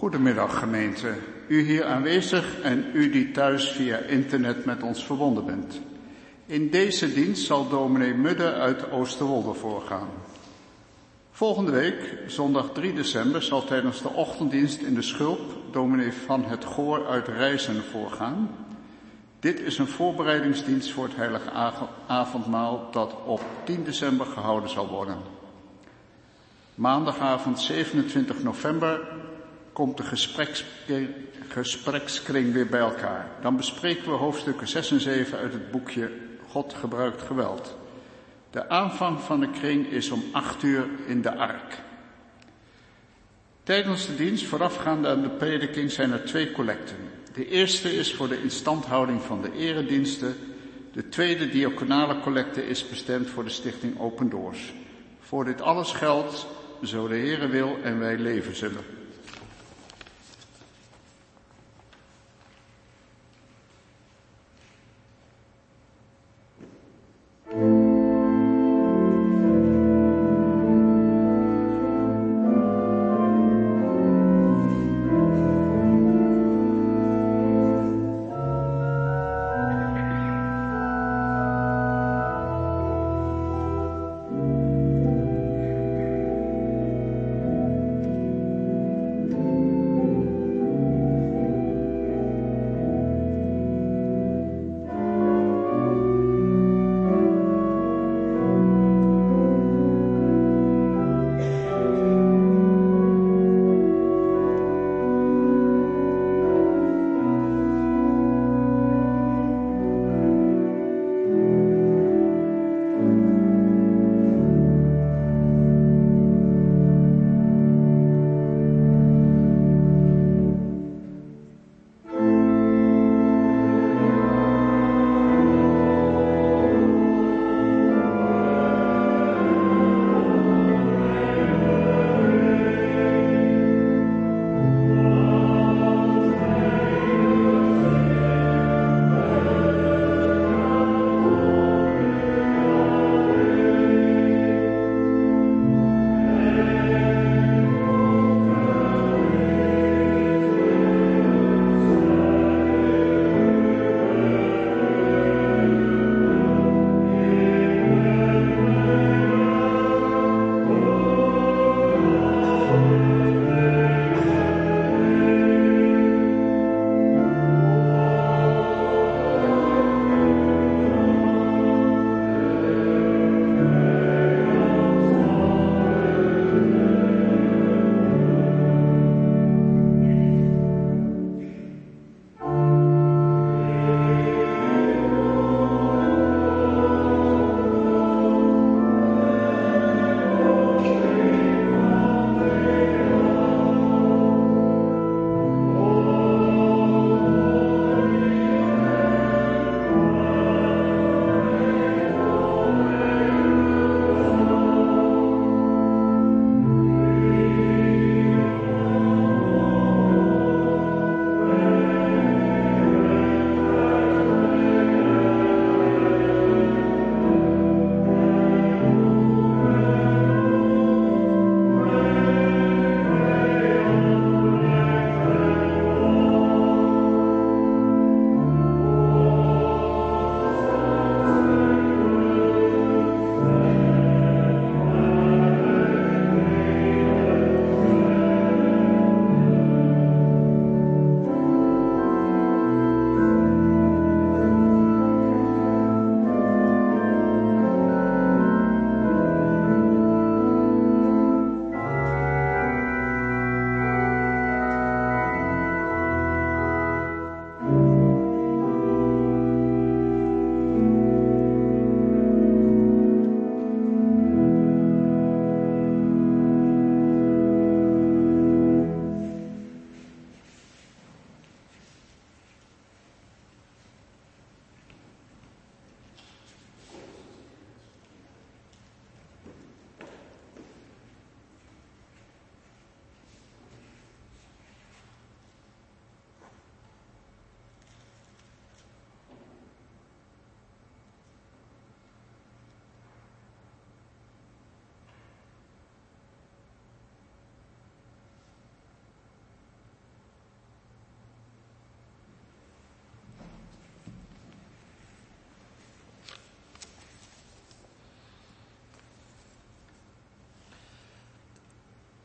Goedemiddag gemeente, u hier aanwezig en u die thuis via internet met ons verbonden bent. In deze dienst zal dominee Mudde uit Oosterwolde voorgaan. Volgende week, zondag 3 december, zal tijdens de ochtenddienst in de Schulp dominee van het Goor uit Rijzen voorgaan. Dit is een voorbereidingsdienst voor het heilige avondmaal dat op 10 december gehouden zal worden. Maandagavond 27 november komt de gesprekskring weer bij elkaar. Dan bespreken we hoofdstukken 6 en 7 uit het boekje God gebruikt geweld. De aanvang van de kring is om 8 uur in de ark. Tijdens de dienst voorafgaande aan de prediking zijn er twee collecten. De eerste is voor de instandhouding van de erediensten. De tweede diaconale collecte is bestemd voor de stichting Open Doors. Voor dit alles geldt, zo de Heere wil en wij leven zullen.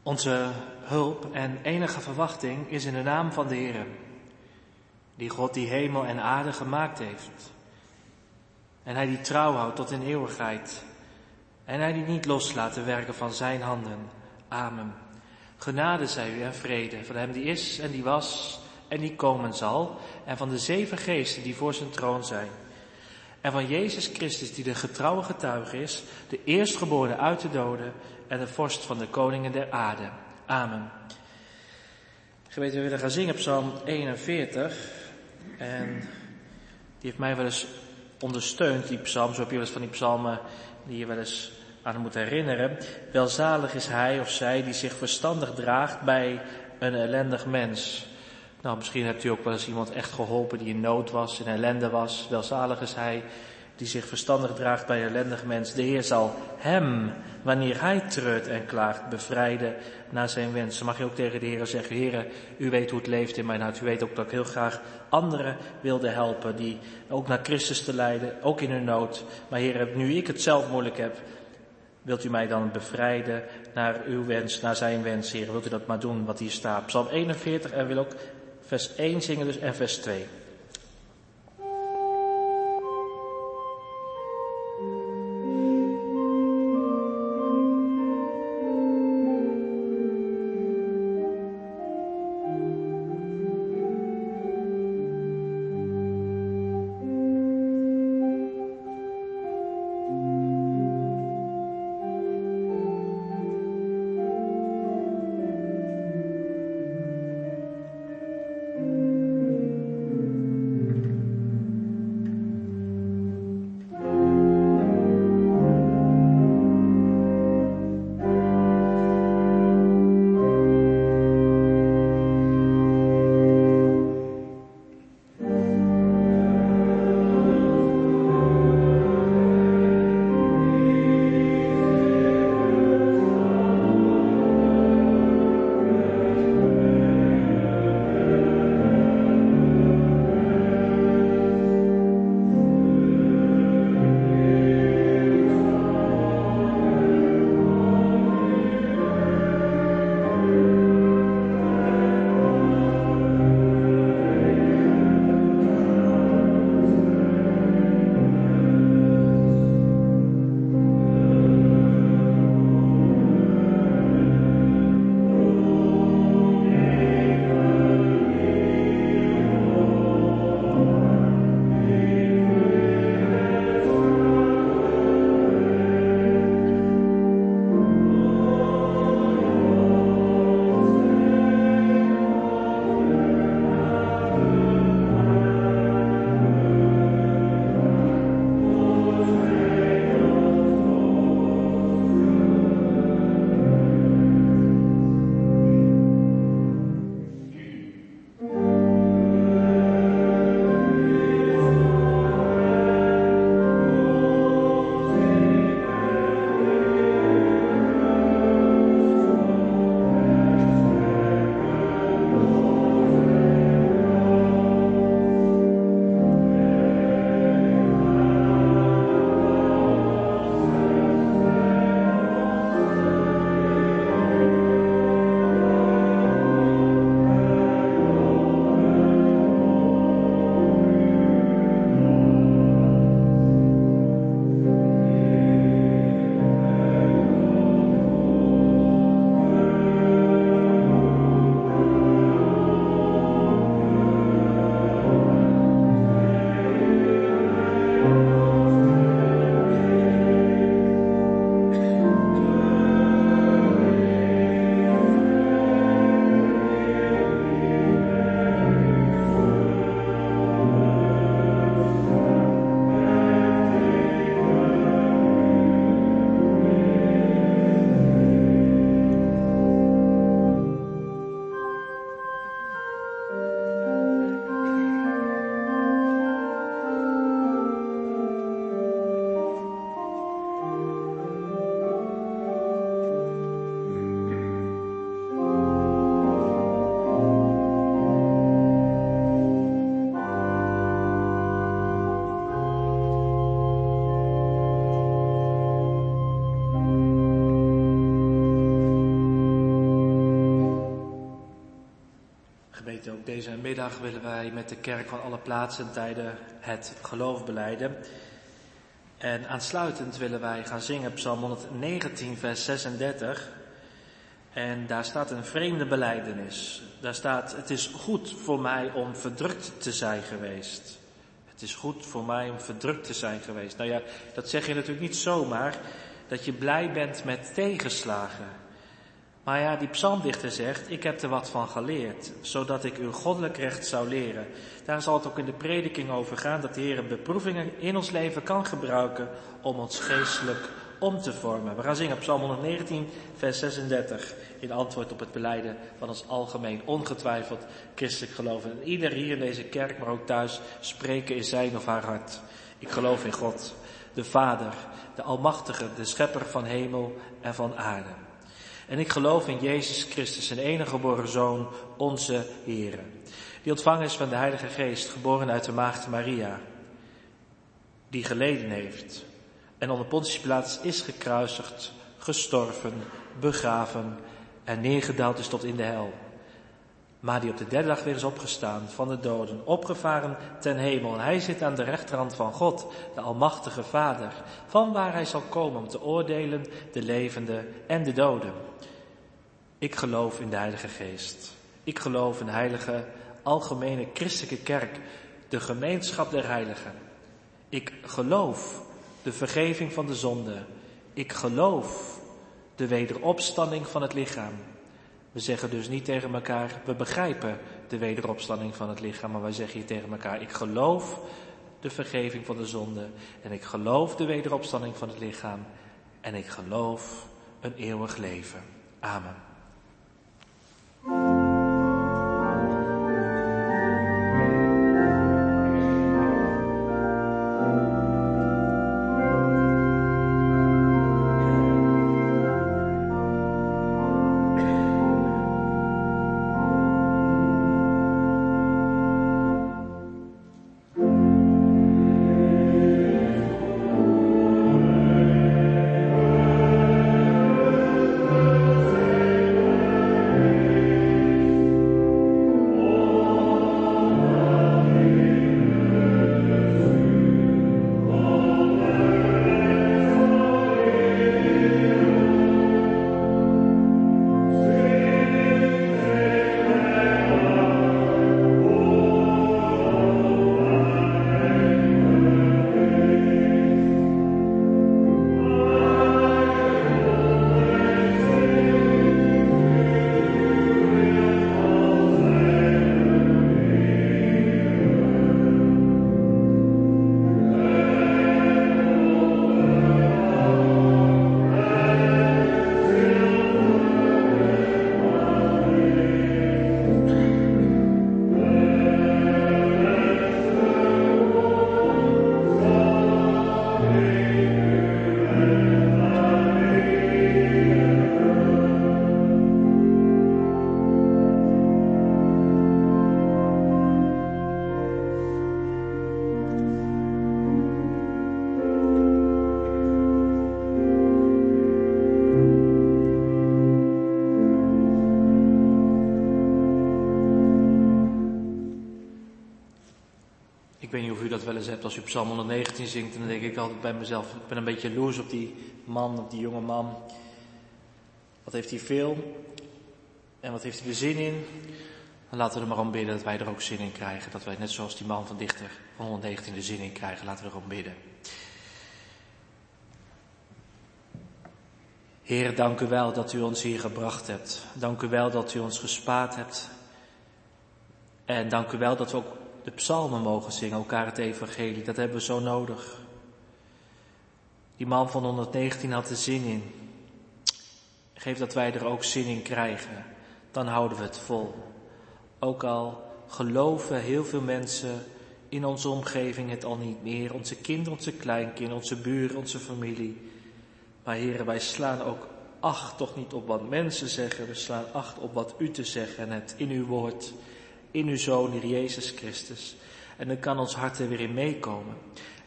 Onze hulp en enige verwachting is in de naam van de Heer, die God die hemel en aarde gemaakt heeft. En hij die trouw houdt tot in eeuwigheid. En hij die niet loslaat de werken van zijn handen. Amen. Genade zij u en vrede van hem die is en die was en die komen zal. En van de zeven geesten die voor zijn troon zijn. En van Jezus Christus die de getrouwe getuige is, de eerstgeboren uit de doden en de vorst van de koningen der aarde. Amen. Geweten, we willen gaan zingen Psalm 41. En die heeft mij wel eens ondersteunt, die psalm. Zo heb je wel eens van die psalmen die je wel eens aan moet herinneren. Welzalig is hij of zij die zich verstandig draagt bij een ellendig mens. Nou, misschien hebt u ook wel eens iemand echt geholpen die in nood was, in ellende was. Welzalig is hij die zich verstandig draagt bij ellendig mens. De Heer zal hem, wanneer hij treurt en klaagt, bevrijden naar zijn wensen. Mag je ook tegen de Heer zeggen, Heer, u weet hoe het leeft in mijn hart. U weet ook dat ik heel graag anderen wilde helpen, die ook naar Christus te leiden, ook in hun nood. Maar Heer, nu ik het zelf moeilijk heb, wilt u mij dan bevrijden naar uw wens, naar zijn wens, Heer. Wilt u dat maar doen wat hier staat. Psalm 41 en wil ook vers 1 zingen dus en vers 2. Deze middag willen wij met de kerk van alle plaatsen en tijden het geloof beleiden. En aansluitend willen wij gaan zingen Psalm 119, vers 36. En daar staat een vreemde beleidenis. Daar staat, het is goed voor mij om verdrukt te zijn geweest. Het is goed voor mij om verdrukt te zijn geweest. Nou ja, dat zeg je natuurlijk niet zomaar, dat je blij bent met tegenslagen. Maar ja, die psalmdichter zegt, ik heb er wat van geleerd, zodat ik uw goddelijk recht zou leren. Daar zal het ook in de prediking over gaan, dat de Heer beproevingen in ons leven kan gebruiken om ons geestelijk om te vormen. We gaan zingen Psalm 119, vers 36, in antwoord op het beleiden van ons algemeen ongetwijfeld christelijk geloven. En ieder hier in deze kerk, maar ook thuis, spreken in zijn of haar hart. Ik geloof in God, de Vader, de Almachtige, de Schepper van hemel en van aarde. En ik geloof in Jezus Christus, zijn enige geboren Zoon, onze Heer. Die ontvangen is van de Heilige Geest, geboren uit de Maagd Maria. Die geleden heeft en onder Pontius Pilatus is gekruisigd, gestorven, begraven en neergedaald is tot in de hel. Maar die op de derde dag weer is opgestaan van de doden, opgevaren ten hemel. Hij zit aan de rechterhand van God, de Almachtige Vader, van waar hij zal komen om te oordelen de levenden en de doden. Ik geloof in de Heilige Geest. Ik geloof in de heilige, algemene christelijke kerk, de gemeenschap der heiligen. Ik geloof de vergeving van de zonde. Ik geloof de wederopstanding van het lichaam. We zeggen dus niet tegen elkaar, we begrijpen de wederopstanding van het lichaam, maar wij zeggen hier tegen elkaar, ik geloof de vergeving van de zonde en ik geloof de wederopstanding van het lichaam en ik geloof een eeuwig leven. Amen. Als u Psalm 119 zingt, dan denk ik altijd bij mezelf, ik ben een beetje loos op die man, op die jonge man. Wat heeft hij veel en wat heeft hij er zin in? Dan laten we er maar om bidden dat wij er ook zin in krijgen. Dat wij net zoals die man van dichter van 119 er zin in krijgen. Laten we erom bidden. Heer, dank u wel dat u ons hier gebracht hebt. Dank u wel dat u ons gespaard hebt. En dank u wel dat we ook de psalmen mogen zingen, elkaar het evangelie. Dat hebben we zo nodig. Die man van 119 had er zin in. Geef dat wij er ook zin in krijgen. Dan houden we het vol. Ook al geloven heel veel mensen in onze omgeving het al niet meer. Onze kinderen, onze kleinkinderen, onze buren, onze familie. Maar heren, wij slaan ook acht toch niet op wat mensen zeggen. We slaan acht op wat u te zeggen en het in uw woord in uw Zoon, Heer Jezus Christus. En dan kan ons hart er weer in meekomen.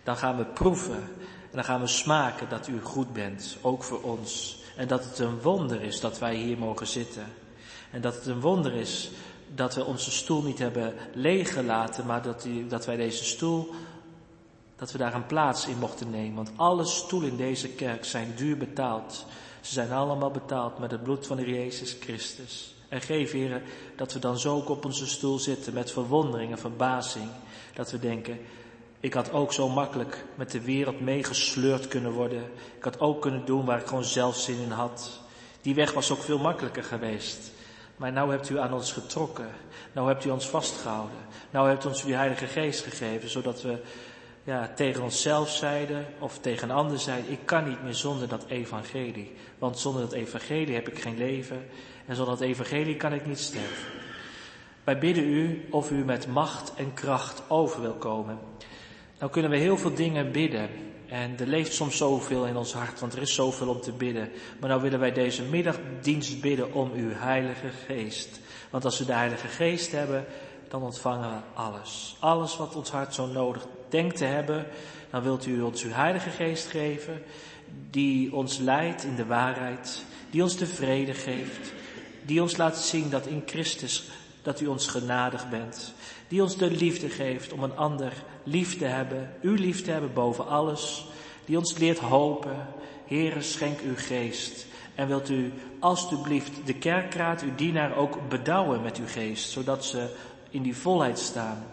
Dan gaan we proeven en dan gaan we smaken dat u goed bent, ook voor ons. En dat het een wonder is dat wij hier mogen zitten. En dat het een wonder is dat we onze stoel niet hebben leeggelaten, maar dat, dat wij deze stoel, dat we daar een plaats in mochten nemen. Want alle stoelen in deze kerk zijn duur betaald. Ze zijn allemaal betaald met het bloed van de Jezus Christus. En geef, heren, dat we dan zo ook op onze stoel zitten met verwondering en verbazing. Dat we denken, ik had ook zo makkelijk met de wereld meegesleurd kunnen worden. Ik had ook kunnen doen waar ik gewoon zelf zin in had. Die weg was ook veel makkelijker geweest. Maar nou hebt u aan ons getrokken. Nou hebt u ons vastgehouden. Nou hebt u ons uw Heilige Geest gegeven, zodat we ja, tegen onszelf zeiden of tegen een ander zeiden, ik kan niet meer zonder dat evangelie. Want zonder dat evangelie heb ik geen leven en zonder dat evangelie kan ik niet sterven. Wij bidden u of u met macht en kracht over wil komen. Nou kunnen we heel veel dingen bidden. En er leeft soms zoveel in ons hart, want er is zoveel om te bidden. Maar nou willen wij deze middagdienst bidden om uw Heilige Geest. Want als we de Heilige Geest hebben, dan ontvangen we alles. Alles wat ons hart zo nodig denkt te hebben, dan wilt u ons uw Heilige Geest geven, die ons leidt in de waarheid, die ons de vrede geeft, die ons laat zien dat in Christus, dat u ons genadig bent, die ons de liefde geeft om een ander lief te hebben, u lief te hebben boven alles, die ons leert hopen. Heere, schenk uw geest. En wilt u alstublieft de kerkraad, uw dienaar, ook bedouwen met uw geest, zodat ze in die volheid staan.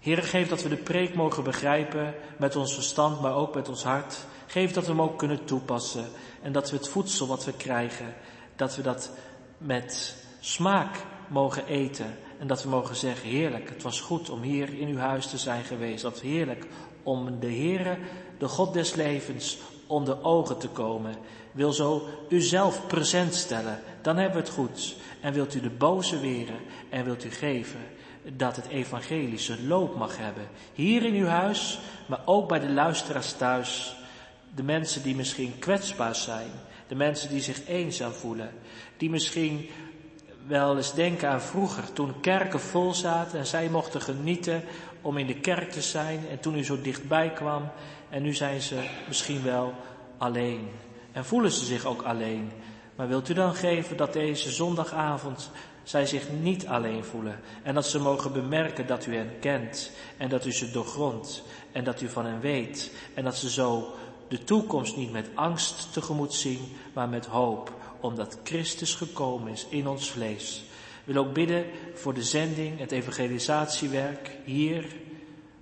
Heere, geef dat we de preek mogen begrijpen met ons verstand, maar ook met ons hart. Geef dat we hem ook kunnen toepassen en dat we het voedsel wat we krijgen, dat we dat met smaak mogen eten en dat we mogen zeggen, heerlijk, het was goed om hier in uw huis te zijn geweest. Dat heerlijk om de Heere, de God des levens, onder ogen te komen. Wil zo uzelf present stellen, dan hebben we het goed. En wilt u de boze weren en wilt u geven dat het evangelische loop mag hebben. Hier in uw huis, maar ook bij de luisteraars thuis. De mensen die misschien kwetsbaar zijn. De mensen die zich eenzaam voelen. Die misschien wel eens denken aan vroeger, toen kerken vol zaten en zij mochten genieten om in de kerk te zijn en toen u zo dichtbij kwam en nu zijn ze misschien wel alleen. En voelen ze zich ook alleen. Maar wilt u dan geven dat deze zondagavond zij zich niet alleen voelen en dat ze mogen bemerken dat u hen kent en dat u ze doorgrondt en dat u van hen weet en dat ze zo de toekomst niet met angst tegemoet zien, maar met hoop omdat Christus gekomen is in ons vlees. Ik wil ook bidden voor de zending, het evangelisatiewerk hier.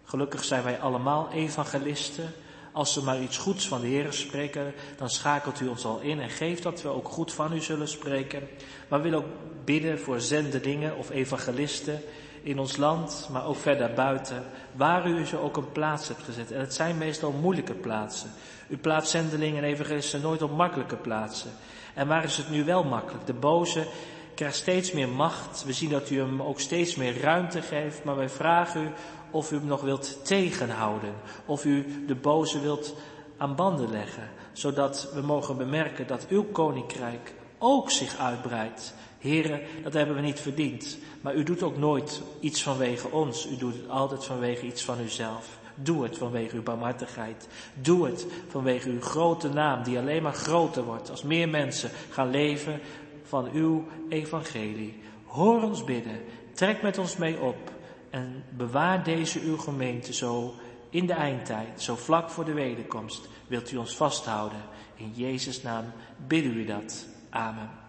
Gelukkig zijn wij allemaal evangelisten. Als ze maar iets goeds van de Heer spreken, dan schakelt u ons al in en geeft dat we ook goed van u zullen spreken. Maar we willen ook bidden voor zendelingen of evangelisten in ons land, maar ook verder buiten, waar u ze ook een plaats hebt gezet. En het zijn meestal moeilijke plaatsen. U plaatst zendelingen en evangelisten nooit op makkelijke plaatsen. En waar is het nu wel makkelijk? De boze krijgt steeds meer macht. We zien dat u hem ook steeds meer ruimte geeft. Maar wij vragen u of u hem nog wilt tegenhouden. Of u de boze wilt aan banden leggen. Zodat we mogen bemerken dat uw koninkrijk ook zich uitbreidt. Heren, dat hebben we niet verdiend. Maar u doet ook nooit iets vanwege ons. U doet het altijd vanwege iets van uzelf. Doe het vanwege uw barmhartigheid. Doe het vanwege uw grote naam, die alleen maar groter wordt als meer mensen gaan leven van uw evangelie. Hoor ons bidden, trek met ons mee op en bewaar deze uw gemeente zo in de eindtijd, zo vlak voor de wederkomst. Wilt u ons vasthouden? In Jezus' naam bidden u dat. Amen.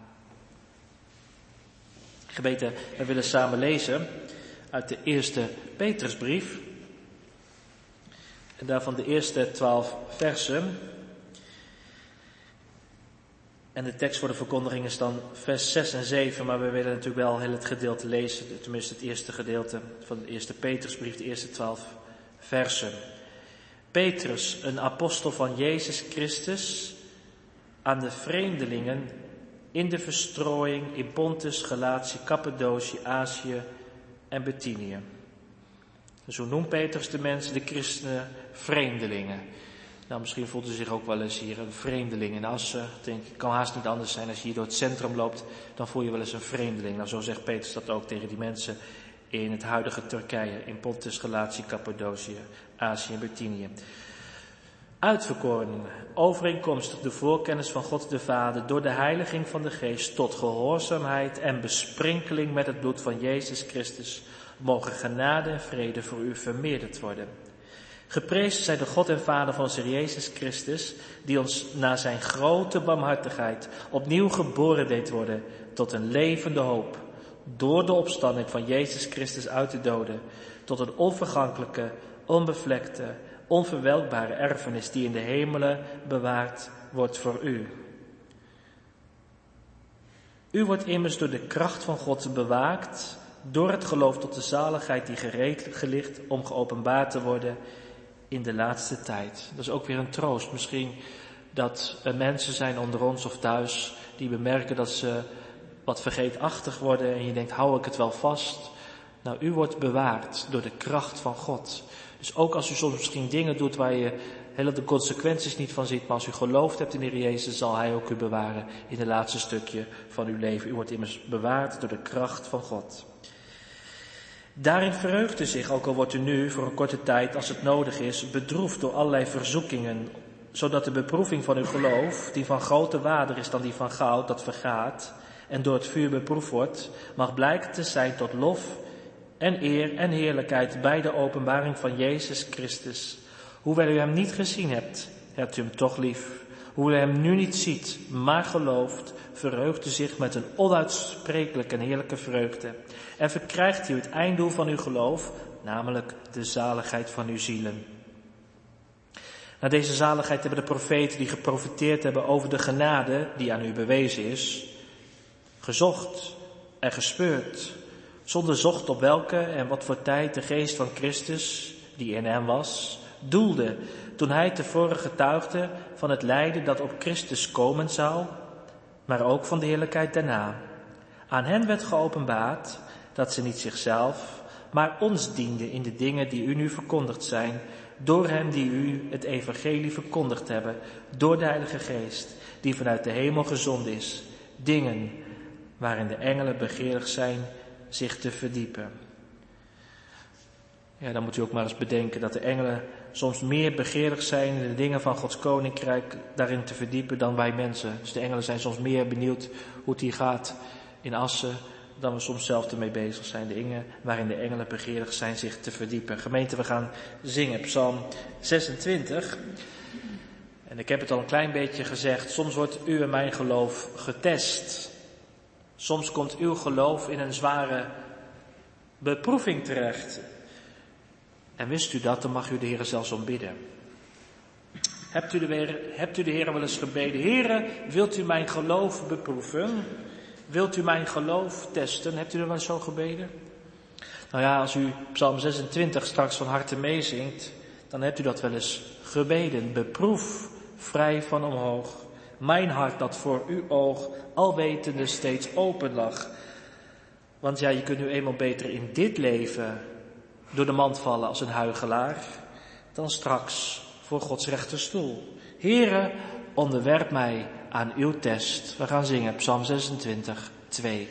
Gebeten, we willen samen lezen uit de eerste Petrusbrief. En daarvan de eerste twaalf versen. En de tekst voor de verkondiging is dan vers 6 en 7, maar we willen natuurlijk wel heel het gedeelte lezen, tenminste het eerste gedeelte van de eerste Petrusbrief, de eerste twaalf versen. Petrus, een apostel van Jezus Christus, aan de vreemdelingen in de verstrooiing in Pontus, Galatië, Cappadocië, Azië en Bithynië zo noemt Petrus de mensen, de christenen, vreemdelingen. Nou, misschien voelt u zich ook wel eens hier een vreemdeling in Assen. Ik denk, het kan haast niet anders zijn als je hier door het centrum loopt, dan voel je wel eens een vreemdeling. Nou, zo zegt Petrus dat ook tegen die mensen in het huidige Turkije, in Pontus, Galatië, Cappadocië, Azië en Bithynië. Uitverkorenen, overeenkomstig de voorkennis van God de Vader, door de heiliging van de Geest, tot gehoorzaamheid en besprinkeling met het bloed van Jezus Christus, mogen genade en vrede voor u vermeerderd worden. Geprezen zij de God en Vader van onze Jezus Christus, die ons na zijn grote barmhartigheid opnieuw geboren deed worden tot een levende hoop, door de opstanding van Jezus Christus uit de doden, tot een onvergankelijke, onbevlekte, onverwelkbare erfenis die in de hemelen bewaard wordt voor u. U wordt immers door de kracht van God bewaakt, door het geloof tot de zaligheid die gereed gelicht om geopenbaard te worden in de laatste tijd. Dat is ook weer een troost. Misschien dat er mensen zijn onder ons of thuis die bemerken dat ze wat vergeetachtig worden en je denkt, hou ik het wel vast? Nou, u wordt bewaard door de kracht van God. Dus ook als u soms misschien dingen doet waar je hele de consequenties niet van ziet, maar als u geloofd hebt in de Heer Jezus, zal Hij ook u bewaren in het laatste stukje van uw leven. U wordt immers bewaard door de kracht van God. Daarin verheugt u zich, ook al wordt u nu voor een korte tijd, als het nodig is, bedroefd door allerlei verzoekingen, zodat de beproeving van uw geloof, die van grote waarde is dan die van goud dat vergaat en door het vuur beproefd wordt, mag blijken te zijn tot lof en eer en heerlijkheid bij de openbaring van Jezus Christus. Hoewel u hem niet gezien hebt, hebt u hem toch lief. Hoewel u hem nu niet ziet, maar gelooft, verheugt u zich met een onuitsprekelijke en heerlijke vreugde. En verkrijgt u het einddoel van uw geloof, namelijk de zaligheid van uw zielen. Na deze zaligheid hebben de profeten die geprofiteerd hebben over de genade die aan u bewezen is, gezocht en gespeurd, zonder zocht op welke en wat voor tijd de geest van Christus, die in hem was, doelde toen hij tevoren getuigde van het lijden dat op Christus komen zou, maar ook van de heerlijkheid daarna. Aan hen werd geopenbaard dat ze niet zichzelf, maar ons dienden in de dingen die u nu verkondigd zijn, door hem die u het evangelie verkondigd hebben, door de Heilige Geest, die vanuit de hemel gezond is, dingen waarin de engelen begeerig zijn zich te verdiepen. Ja, dan moet u ook maar eens bedenken dat de engelen soms meer begeerig zijn de dingen van Gods koninkrijk daarin te verdiepen dan wij mensen. Dus de engelen zijn soms meer benieuwd hoe het hier gaat in Assen dan we soms zelf ermee bezig zijn. De dingen waarin de engelen begeerig zijn zich te verdiepen. Gemeente, we gaan zingen, Psalm 26. En ik heb het al een klein beetje gezegd, soms wordt u en mijn geloof getest. Soms komt uw geloof in een zware beproeving terecht. En wist u dat, dan mag u de Heer zelfs om bidden. Hebt u, de, hebt u de Heer wel eens gebeden? Heere, wilt u mijn geloof beproeven? Wilt u mijn geloof testen? Hebt u er wel eens zo gebeden? Nou ja, als u Psalm 26 straks van harte meezingt, dan hebt u dat wel eens gebeden. Beproef vrij van omhoog. Mijn hart dat voor uw oog alwetende steeds open lag. Want ja, je kunt nu eenmaal beter in dit leven door de mand vallen als een huigelaar, dan straks voor Gods rechterstoel. Here, onderwerp mij aan uw test. We gaan zingen, Psalm 26, 2.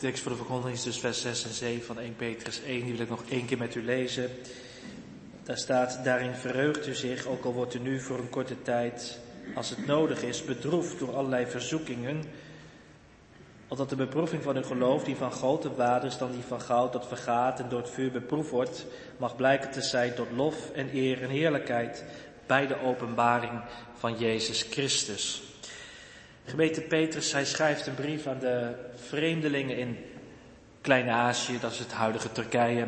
Tekst voor de verkondiging is dus vers 6 en 7 van 1 Petrus 1. Die wil ik nog één keer met u lezen. Daar staat, daarin verheugt u zich, ook al wordt u nu voor een korte tijd, als het nodig is, bedroefd door allerlei verzoekingen. Omdat de beproeving van uw geloof, die van grote waarde is dan die van goud dat vergaat en door het vuur beproefd wordt, mag blijken te zijn tot lof en eer en heerlijkheid bij de openbaring van Jezus Christus. Gemeente Petrus, hij schrijft een brief aan de vreemdelingen in Klein-Azië, dat is het huidige Turkije.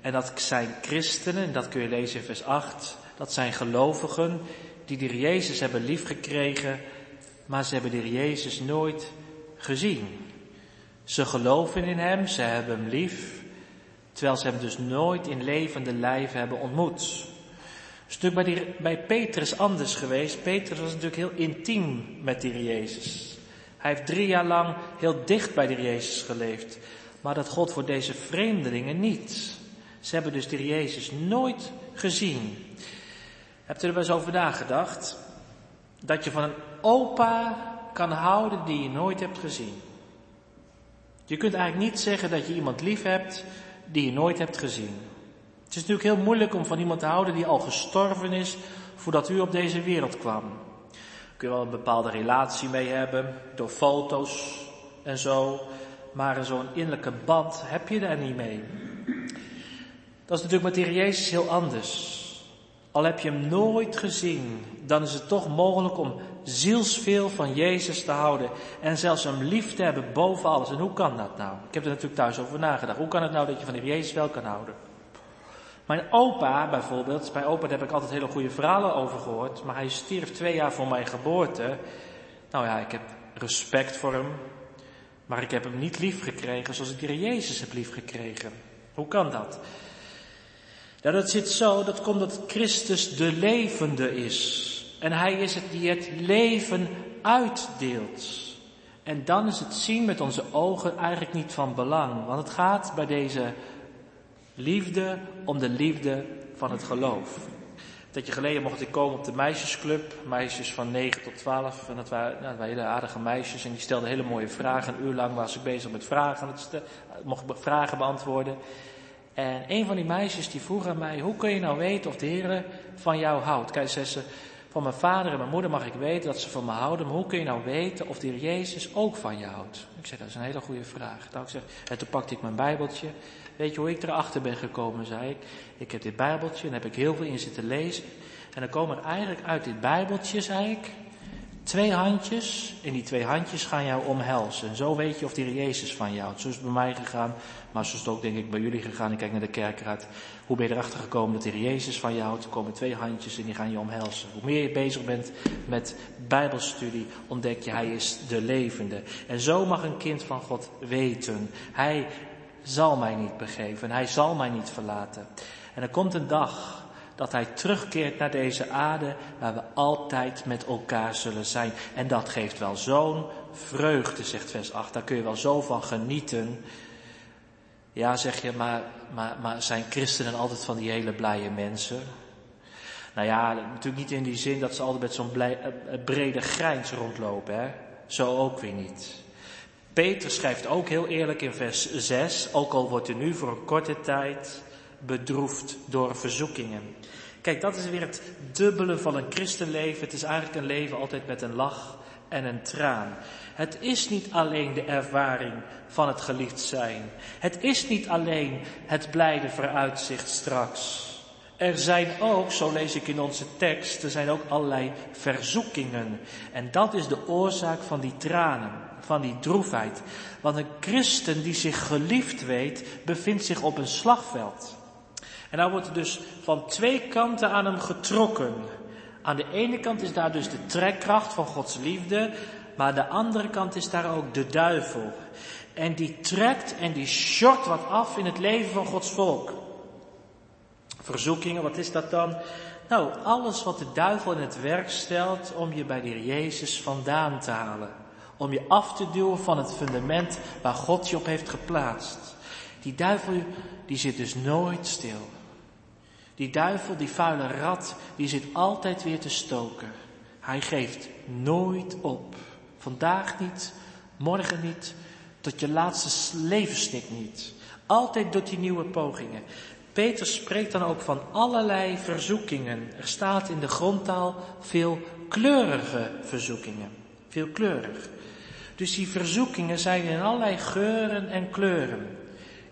En dat zijn christenen, en dat kun je lezen in vers 8, dat zijn gelovigen die de Jezus hebben liefgekregen, maar ze hebben de Jezus nooit gezien. Ze geloven in Hem, ze hebben Hem lief, terwijl ze Hem dus nooit in levende lijf hebben ontmoet. Stuk bij, die, bij Petrus anders geweest. Petrus was natuurlijk heel intiem met die Jezus. Hij heeft drie jaar lang heel dicht bij de Jezus geleefd. Maar dat God voor deze vreemdelingen niet. Ze hebben dus de Jezus nooit gezien. Hebt u er wel eens over nagedacht? Dat je van een opa kan houden die je nooit hebt gezien. Je kunt eigenlijk niet zeggen dat je iemand lief hebt die je nooit hebt gezien. Het is natuurlijk heel moeilijk om van iemand te houden die al gestorven is voordat u op deze wereld kwam. Kun je wel een bepaalde relatie mee hebben, door foto's en zo, maar zo'n innerlijke band heb je daar niet mee. Dat is natuurlijk met de Heer Jezus heel anders. Al heb je hem nooit gezien, dan is het toch mogelijk om zielsveel van Jezus te houden en zelfs hem lief te hebben boven alles. En hoe kan dat nou? Ik heb er natuurlijk thuis over nagedacht. Hoe kan het nou dat je van de Heer Jezus wel kan houden? Mijn opa bijvoorbeeld, bij opa heb ik altijd hele goede verhalen over gehoord, maar hij stierf twee jaar voor mijn geboorte. Nou ja, ik heb respect voor hem, maar ik heb hem niet lief gekregen zoals ik de Jezus heb lief gekregen. Hoe kan dat? Ja, dat zit zo, dat komt dat Christus de levende is. En hij is het die het leven uitdeelt. En dan is het zien met onze ogen eigenlijk niet van belang. Want het gaat bij deze liefde om de liefde van het geloof. Dat je geleden mocht ik komen op de meisjesclub, meisjes van 9 tot 12. En dat waren, nou, hele aardige meisjes en die stelden hele mooie vragen. Een uur lang was ik bezig met vragen, mocht ik vragen beantwoorden. En een van die meisjes die vroeg aan mij, hoe kun je nou weten of de Heer van jou houdt? Kijk, zei ze, van mijn vader en mijn moeder mag ik weten dat ze van me houden, maar hoe kun je nou weten of de Heer Jezus ook van je houdt? Ik zei, dat is een hele goede vraag. Nou, ik zeg, en toen pakte ik mijn bijbeltje. Weet je hoe ik erachter ben gekomen, zei ik. Ik heb dit bijbeltje en heb ik heel veel in zitten lezen. En dan komen er eigenlijk uit dit bijbeltje, zei ik, Twee handjes, en die twee handjes gaan jou omhelzen. En zo weet je of die Jezus van jou houdt. Zo is het bij mij gegaan, maar zo is het ook denk ik bij jullie gegaan. Ik kijk naar de kerkraad. Hoe ben je erachter gekomen dat die Jezus van jou houdt? Er komen twee handjes en die gaan je omhelzen. Hoe meer je bezig bent met bijbelstudie, ontdek je, hij is de levende. En zo mag een kind van God weten. Hij zal mij niet begeven. Hij zal mij niet verlaten. En er komt een dag dat hij terugkeert naar deze aarde waar we altijd met elkaar zullen zijn. En dat geeft wel zo'n vreugde, zegt vers 8. Daar kun je wel zo van genieten. Ja, zeg je, maar, maar, maar zijn christenen altijd van die hele blije mensen? Nou ja, natuurlijk niet in die zin dat ze altijd met zo'n eh, brede grijns rondlopen, hè. Zo ook weer niet. Peter schrijft ook heel eerlijk in vers 6, ook al wordt u nu voor een korte tijd bedroefd door verzoekingen. Kijk, dat is weer het dubbele van een christenleven. Het is eigenlijk een leven altijd met een lach en een traan. Het is niet alleen de ervaring van het geliefd zijn. Het is niet alleen het blijde vooruitzicht straks. Er zijn ook, zo lees ik in onze tekst, er zijn ook allerlei verzoekingen. En dat is de oorzaak van die tranen, van die droefheid. Want een christen die zich geliefd weet, bevindt zich op een slagveld. En nou wordt dus van twee kanten aan hem getrokken. Aan de ene kant is daar dus de trekkracht van Gods liefde, maar aan de andere kant is daar ook de duivel. En die trekt en die short wat af in het leven van Gods volk. Verzoekingen, wat is dat dan? Nou, alles wat de duivel in het werk stelt om je bij de Heer Jezus vandaan te halen. Om je af te duwen van het fundament waar God je op heeft geplaatst. Die duivel, die zit dus nooit stil. Die duivel, die vuile rat, die zit altijd weer te stoken. Hij geeft nooit op. Vandaag niet, morgen niet, Tot je laatste levenssnik niet. Altijd doet hij nieuwe pogingen. Peter spreekt dan ook van allerlei verzoekingen. Er staat in de grondtaal veel kleurige verzoekingen. Veel kleurig. Dus die verzoekingen zijn in allerlei geuren en kleuren.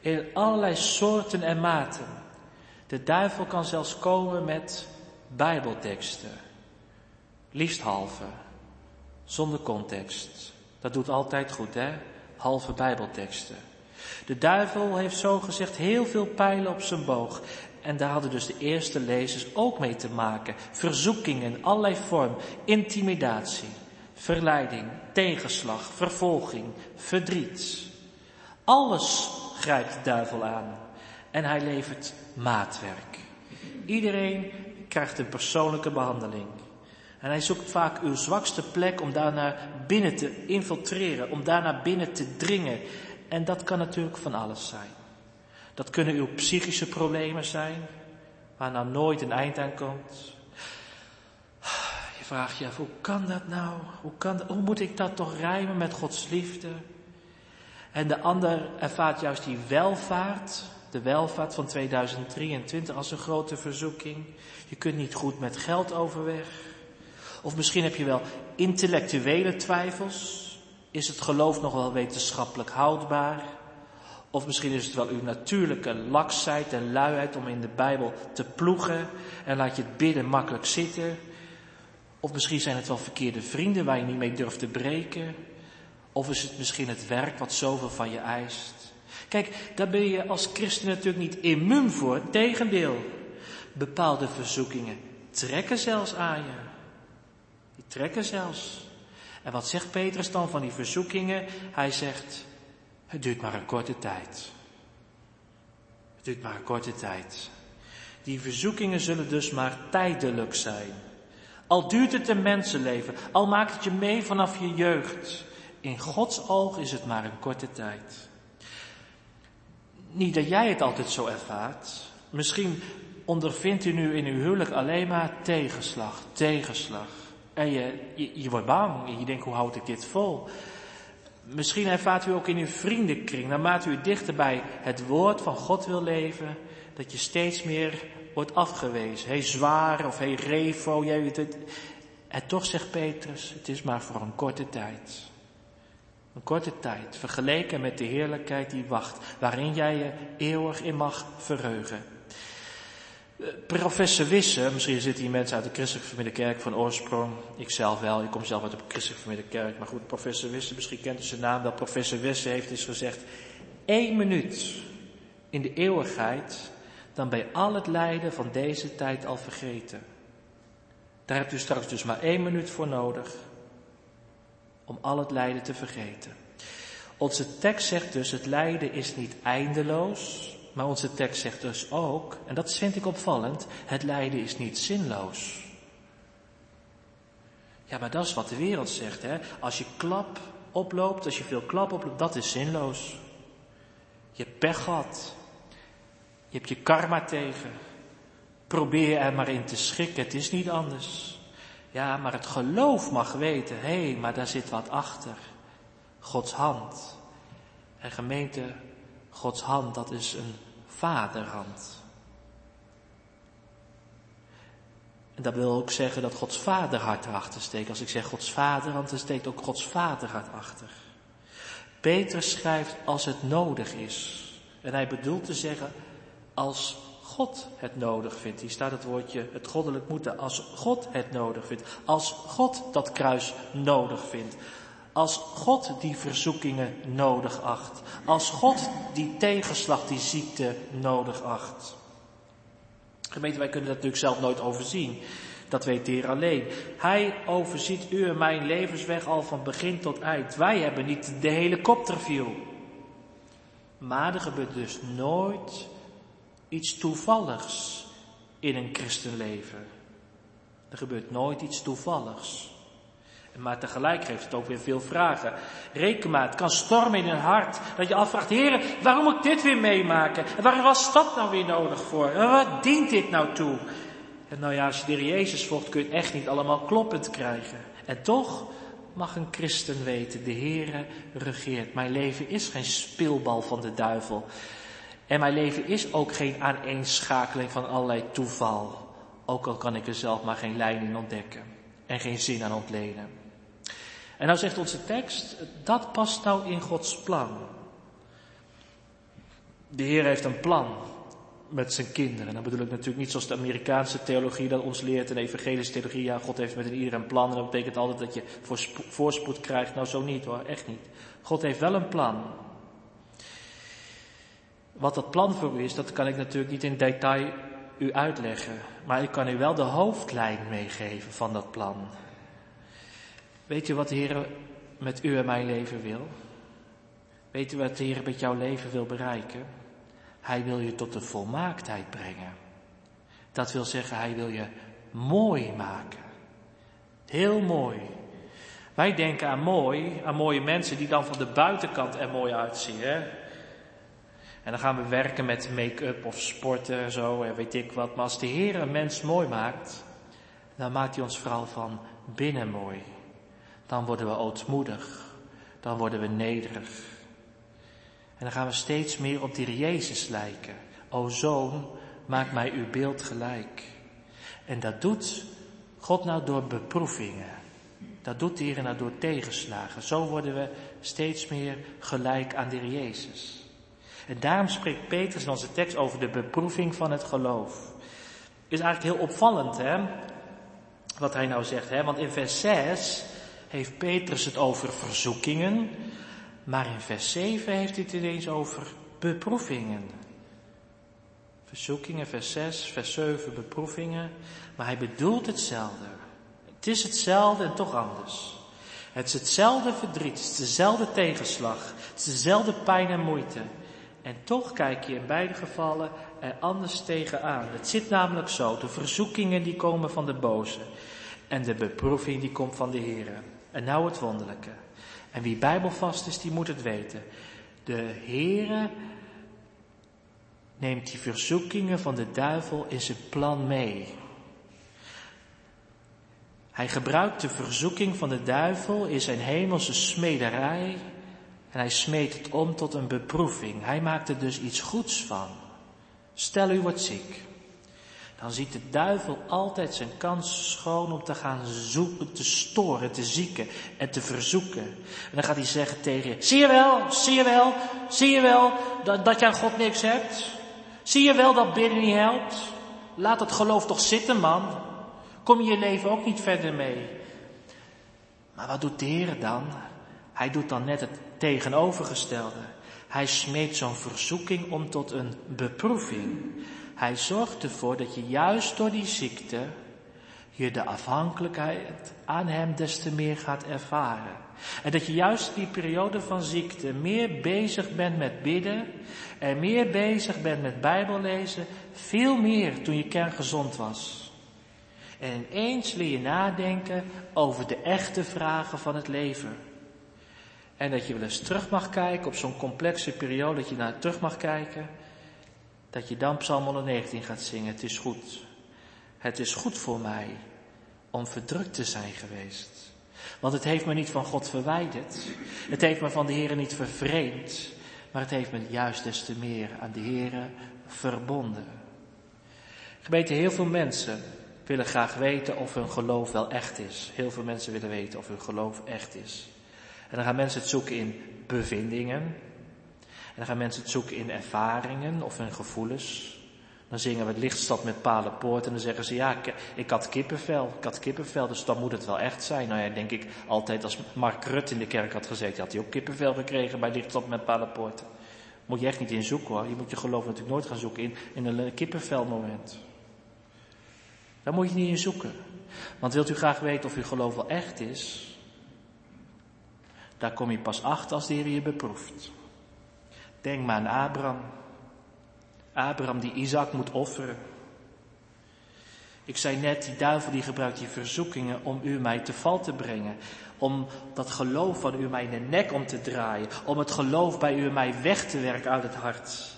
In allerlei soorten en maten. De duivel kan zelfs komen met bijbelteksten. Liefst halve. Zonder context. Dat doet altijd goed, hè? Halve bijbelteksten. De duivel heeft zo gezegd heel veel pijlen op zijn boog. En daar hadden dus de eerste lezers ook mee te maken. Verzoekingen, allerlei vorm, intimidatie, verleiding, tegenslag, vervolging, verdriet. Alles grijpt de duivel aan. En hij levert maatwerk. Iedereen krijgt een persoonlijke behandeling. En hij zoekt vaak uw zwakste plek om daar naar binnen te infiltreren, om daar naar binnen te dringen. En dat kan natuurlijk van alles zijn. Dat kunnen uw psychische problemen zijn, waar nou nooit een eind aan komt. Je vraagt je af, hoe kan dat nou? Hoe, kan hoe moet ik dat toch rijmen met Gods liefde? En de ander ervaart juist die welvaart, de welvaart van 2023 als een grote verzoeking. Je kunt niet goed met geld overweg. Of misschien heb je wel intellectuele twijfels. Is het geloof nog wel wetenschappelijk houdbaar? Of misschien is het wel uw natuurlijke laksheid en luiheid om in de Bijbel te ploegen en laat je het bidden makkelijk zitten. Of misschien zijn het wel verkeerde vrienden waar je niet mee durft te breken. Of is het misschien het werk wat zoveel van je eist. Kijk, daar ben je als christen natuurlijk niet immuun voor. Tegendeel, bepaalde verzoekingen trekken zelfs aan je. Die trekken zelfs. En wat zegt Petrus dan van die verzoekingen? Hij zegt, het duurt maar een korte tijd. Het duurt maar een korte tijd. Die verzoekingen zullen dus maar tijdelijk zijn. Al duurt het een mensenleven, al maakt het je mee vanaf je jeugd. In Gods oog is het maar een korte tijd. Niet dat jij het altijd zo ervaart. Misschien ondervindt u nu in uw huwelijk alleen maar tegenslag, tegenslag. En je, je, wordt bang en je denkt, hoe houd ik dit vol? Misschien ervaart u ook in uw vriendenkring, naarmate u dichter bij het woord van God wil leven, dat je steeds meer wordt afgewezen. Hey zwaar of hey revo, jij weet het. En toch zegt Petrus, het is maar voor een korte tijd. Een korte tijd, vergeleken met de heerlijkheid die wacht, waarin jij je eeuwig in mag verheugen. Professor Wisse, misschien zitten hier mensen uit de Christelijke Familiekerk van oorsprong. Ik zelf wel, ik kom zelf uit de Christelijke Familiekerk. Maar goed, professor Wisse, misschien kent u zijn naam wel. Professor Wisse heeft eens gezegd, één minuut in de eeuwigheid, dan je al het lijden van deze tijd al vergeten. Daar hebt u straks dus maar één minuut voor nodig om al het lijden te vergeten. Onze tekst zegt dus, het lijden is niet eindeloos, maar onze tekst zegt dus ook, en dat vind ik opvallend, het lijden is niet zinloos. Ja, maar dat is wat de wereld zegt, hè. Als je klap oploopt, als je veel klap oploopt, dat is zinloos. Je pech gehad. Je hebt je karma tegen. Probeer er maar in te schikken, het is niet anders. Ja, maar het geloof mag weten, hé, maar daar zit wat achter. Gods hand. En gemeente, Gods hand, dat is een vaderhand. En dat wil ook zeggen dat Gods vaderhart erachter steekt. Als ik zeg Gods vaderhand, dan steekt ook Gods vaderhart achter. Peter schrijft als het nodig is. En hij bedoelt te zeggen als God het nodig vindt. Hier staat het woordje het goddelijk moeten. Als God het nodig vindt. Als God dat kruis nodig vindt. Als God die verzoekingen nodig acht. Als God die tegenslag, die ziekte nodig acht. Gemeente, wij kunnen dat natuurlijk zelf nooit overzien. Dat weet de Heer alleen. Hij overziet u en mijn levensweg al van begin tot eind. Wij hebben niet de helikopterview. Maar er gebeurt dus nooit iets toevalligs in een christenleven. Er gebeurt nooit iets toevalligs. Maar tegelijk geeft het ook weer veel vragen. Reken maar, het kan stormen in een hart. Dat je afvraagt, heren, waarom moet ik dit weer meemaken? En waar was dat nou weer nodig voor? En wat dient dit nou toe? En nou ja, als je de Jezus volgt, kun je echt niet allemaal kloppend krijgen. En toch mag een christen weten, de Heere regeert. Mijn leven is geen speelbal van de duivel. En mijn leven is ook geen aaneenschakeling van allerlei toeval. Ook al kan ik er zelf maar geen lijn in ontdekken en geen zin aan ontlenen. En nou zegt onze tekst, dat past nou in Gods plan. De Heer heeft een plan met zijn kinderen. En dan bedoel ik natuurlijk niet zoals de Amerikaanse theologie dat ons leert, en de evangelische theologie, ja, God heeft met een ieder een plan en dat betekent altijd dat je voorspoed krijgt. Nou, zo niet hoor, echt niet. God heeft wel een plan. Wat dat plan voor u is, dat kan ik natuurlijk niet in detail u uitleggen. Maar ik kan u wel de hoofdlijn meegeven van dat plan. Weet u wat de Heer met u en mijn leven wil? Weet u wat de Heer met jouw leven wil bereiken? Hij wil je tot de volmaaktheid brengen. Dat wil zeggen, hij wil je mooi maken. Heel mooi. Wij denken aan mooi, aan mooie mensen die dan van de buitenkant er mooi uitzien. Hè? En dan gaan we werken met make-up of sporten en zo en weet ik wat. Maar als de Heer een mens mooi maakt, dan maakt hij ons vooral van binnen mooi. Dan worden we ootmoedig. Dan worden we nederig. En dan gaan we steeds meer op die Jezus lijken. O zoon, maak mij uw beeld gelijk. En dat doet God nou door beproevingen. Dat doet de Heer nou door tegenslagen. Zo worden we steeds meer gelijk aan de Jezus. En daarom spreekt Petrus in onze tekst over de beproeving van het geloof. Is eigenlijk heel opvallend, hè? Wat hij nou zegt, hè? Want in vers 6 heeft Petrus het over verzoekingen. Maar in vers 7 heeft hij het ineens over beproevingen. Verzoekingen, vers 6, vers 7, beproevingen. Maar hij bedoelt hetzelfde. Het is hetzelfde en toch anders. Het is hetzelfde verdriet, het is dezelfde tegenslag, het is dezelfde pijn en moeite. En toch kijk je in beide gevallen er anders tegenaan. Het zit namelijk zo, de verzoekingen die komen van de boze en de beproeving die komt van de Heer. En nou het wonderlijke. En wie bijbelvast is, die moet het weten. De Heere neemt die verzoekingen van de duivel in zijn plan mee. Hij gebruikt de verzoeking van de duivel in zijn hemelse smederij en hij smeet het om tot een beproeving. Hij maakt er dus iets goeds van. Stel u wordt ziek. Dan ziet de duivel altijd zijn kans schoon om te gaan zoeken, te storen, te zieken en te verzoeken. En dan gaat hij zeggen tegen je, zie je wel, zie je wel, zie je wel dat, dat je aan God niks hebt? Zie je wel dat bidden niet helpt? Laat het geloof toch zitten, man. Kom je je leven ook niet verder mee. Maar wat doet de Heer dan? Hij doet dan net het tegenovergestelde. Hij smeet zo'n verzoeking om tot een beproeving. Hij zorgt ervoor dat je juist door die ziekte je de afhankelijkheid aan hem des te meer gaat ervaren. En dat je juist die periode van ziekte meer bezig bent met bidden en meer bezig bent met bijbellezen, veel meer toen je kerngezond was. En ineens leer je nadenken over de echte vragen van het leven. En dat je wel eens terug mag kijken op zo'n complexe periode, dat je naar terug mag kijken. Dat je dan Psalm 119 gaat zingen. Het is goed. Het is goed voor mij om verdrukt te zijn geweest. Want het heeft me niet van God verwijderd. Het heeft me van de Heer niet vervreemd. Maar het heeft me juist des te meer aan de Heer verbonden. Gemeente, heel veel mensen willen graag weten of hun geloof wel echt is. Heel veel mensen willen weten of hun geloof echt is. En dan gaan mensen het zoeken in bevindingen. En dan gaan mensen het zoeken in ervaringen of in gevoelens. Dan zingen we lichtstad met palenpoort en dan zeggen ze, ja, ik, ik, had kippenvel, ik had kippenvel, dus dan moet het wel echt zijn. Nou ja, denk ik altijd, als Mark Rutte in de kerk had gezeten, had hij ook kippenvel gekregen bij lichtstad met palenpoort. Moet je echt niet in zoeken hoor, je moet je geloof natuurlijk nooit gaan zoeken in, in een kippenvelmoment. Daar moet je niet in zoeken. Want wilt u graag weten of uw geloof wel echt is, daar kom je pas achter als de Heer je beproeft. Denk maar aan Abraham. Abraham die Isaac moet offeren. Ik zei net, die duivel die gebruikt die verzoekingen om u mij te val te brengen. Om dat geloof van u mij in de nek om te draaien. Om het geloof bij u mij weg te werken uit het hart.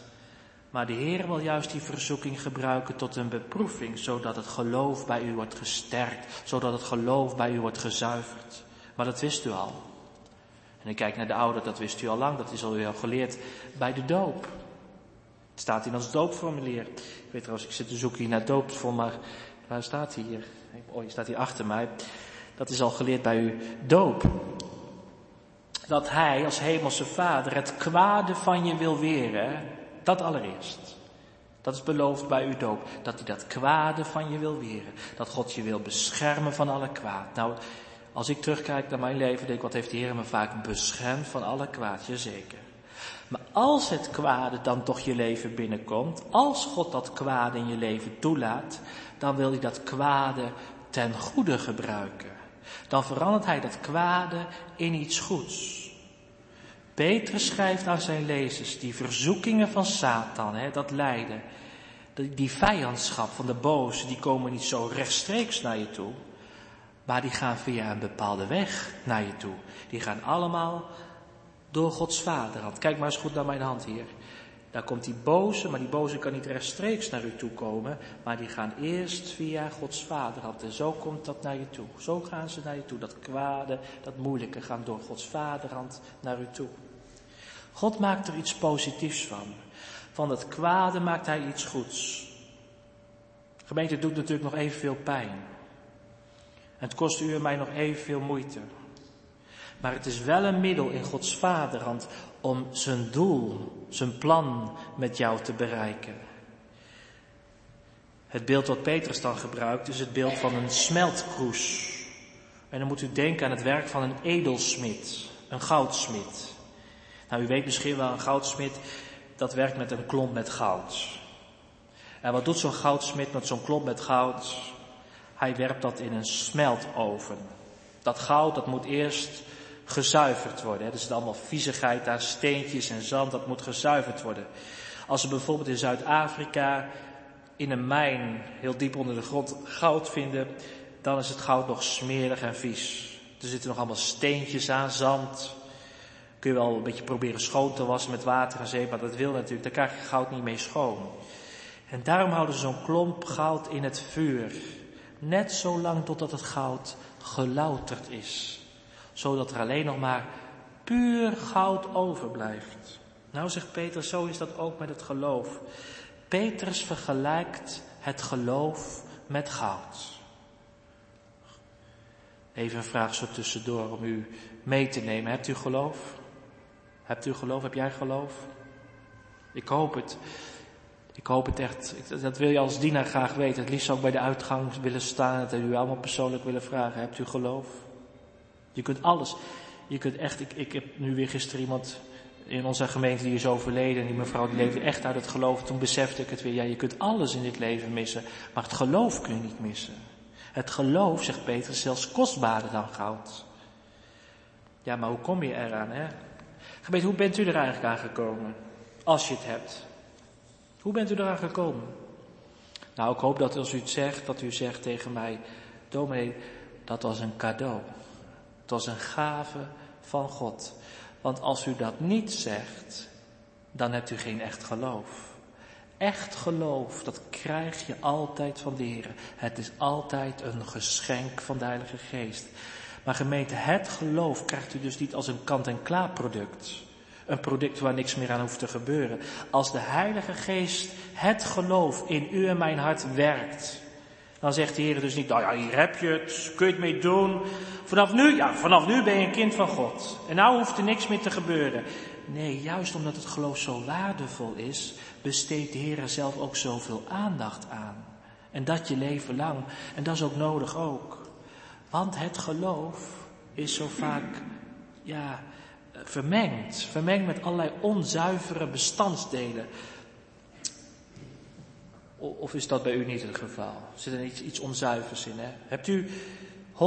Maar de Heer wil juist die verzoeking gebruiken tot een beproeving. Zodat het geloof bij u wordt gesterkt. Zodat het geloof bij u wordt gezuiverd. Maar dat wist u al. En ik kijk naar de ouder, dat wist u al lang, dat is al geleerd bij de doop. Het staat in ons doopformulier. Ik weet trouwens, ik zit te zoeken hier naar doopsvol, maar waar staat hij hier? Oh, je staat hier achter mij. Dat is al geleerd bij uw doop. Dat hij als hemelse vader het kwade van je wil weren, dat allereerst. Dat is beloofd bij uw doop. Dat hij dat kwade van je wil weren. Dat God je wil beschermen van alle kwaad. Nou, als ik terugkijk naar mijn leven, denk ik, wat heeft de Heer me vaak beschermd van alle kwaad? Jazeker. Maar als het kwade dan toch je leven binnenkomt, als God dat kwade in je leven toelaat, dan wil hij dat kwade ten goede gebruiken. Dan verandert hij dat kwade in iets goeds. Petrus schrijft aan zijn lezers, die verzoekingen van Satan, hè, dat lijden, die vijandschap van de boze, die komen niet zo rechtstreeks naar je toe, maar die gaan via een bepaalde weg naar je toe. Die gaan allemaal door Gods vaderhand. Kijk maar eens goed naar mijn hand hier. Daar komt die boze, maar die boze kan niet rechtstreeks naar u toe komen, maar die gaan eerst via Gods vaderhand. En zo komt dat naar je toe. Zo gaan ze naar je toe. Dat kwade, dat moeilijke gaan door Gods vaderhand naar u toe. God maakt er iets positiefs van. Van het kwade maakt hij iets goeds. gemeente doet natuurlijk nog evenveel pijn. Het kost u en mij nog evenveel moeite. Maar het is wel een middel in Gods vaderhand om zijn doel, zijn plan met jou te bereiken. Het beeld wat Petrus dan gebruikt is het beeld van een smeltkroes. En dan moet u denken aan het werk van een edelsmid, een goudsmid. Nou, u weet misschien wel, een goudsmid, dat werkt met een klomp met goud. En wat doet zo'n goudsmid met zo'n klomp met goud? Hij werpt dat in een smeltoven. Dat goud, dat moet eerst gezuiverd worden. Er zit allemaal viezigheid aan, steentjes en zand, dat moet gezuiverd worden. Als ze bijvoorbeeld in Zuid-Afrika in een mijn heel diep onder de grond goud vinden, dan is het goud nog smerig en vies. Er zitten nog allemaal steentjes aan, zand. Kun je wel een beetje proberen schoon te wassen met water en zeep, maar dat wil natuurlijk, daar krijg je goud niet mee schoon. En daarom houden ze zo'n klomp goud in het vuur. Net zo lang totdat het goud gelouterd is. Zodat er alleen nog maar puur goud overblijft. Nou zegt Petrus, zo is dat ook met het geloof. Petrus vergelijkt het geloof met goud. Even een vraag zo tussendoor om u mee te nemen. Hebt u geloof? Hebt u geloof? Heb jij geloof? Ik hoop het. Ik hoop het echt. Dat wil je als dienaar graag weten. Het liefst zou ik bij de uitgang willen staan en u allemaal persoonlijk willen vragen. Hebt u geloof? Je kunt alles. Je kunt echt, ik, ik heb nu weer gisteren iemand in onze gemeente die is overleden. En die mevrouw die leefde echt uit het geloof. Toen besefte ik het weer. Ja, je kunt alles in dit leven missen. Maar het geloof kun je niet missen. Het geloof, zegt Peter, is zelfs kostbaarder dan goud. Ja, maar hoe kom je eraan, hè? Gemeente, hoe bent u er eigenlijk aan gekomen? Als je het hebt. Hoe bent u eraan gekomen? Nou, ik hoop dat als u het zegt, dat u zegt tegen mij, dominee, dat was een cadeau. Het was een gave van God. Want als u dat niet zegt, dan hebt u geen echt geloof. Echt geloof, dat krijg je altijd van de Heer. Het is altijd een geschenk van de Heilige Geest. Maar gemeente, het geloof krijgt u dus niet als een kant-en-klaar product. Een product waar niks meer aan hoeft te gebeuren. Als de Heilige Geest het geloof in u en mijn hart werkt, dan zegt de Heer dus niet, nou ja, hier heb je het, kun je het mee doen. Vanaf nu, ja, vanaf nu ben je een kind van God. En nou hoeft er niks meer te gebeuren. Nee, juist omdat het geloof zo waardevol is, besteedt de Heer er zelf ook zoveel aandacht aan. En dat je leven lang. En dat is ook nodig ook. Want het geloof is zo vaak, ja, vermengd. Vermengd met allerlei onzuivere bestandsdelen. Of is dat bij u niet het geval? Zit er iets, iets onzuivers in? Hè? Hebt u 100%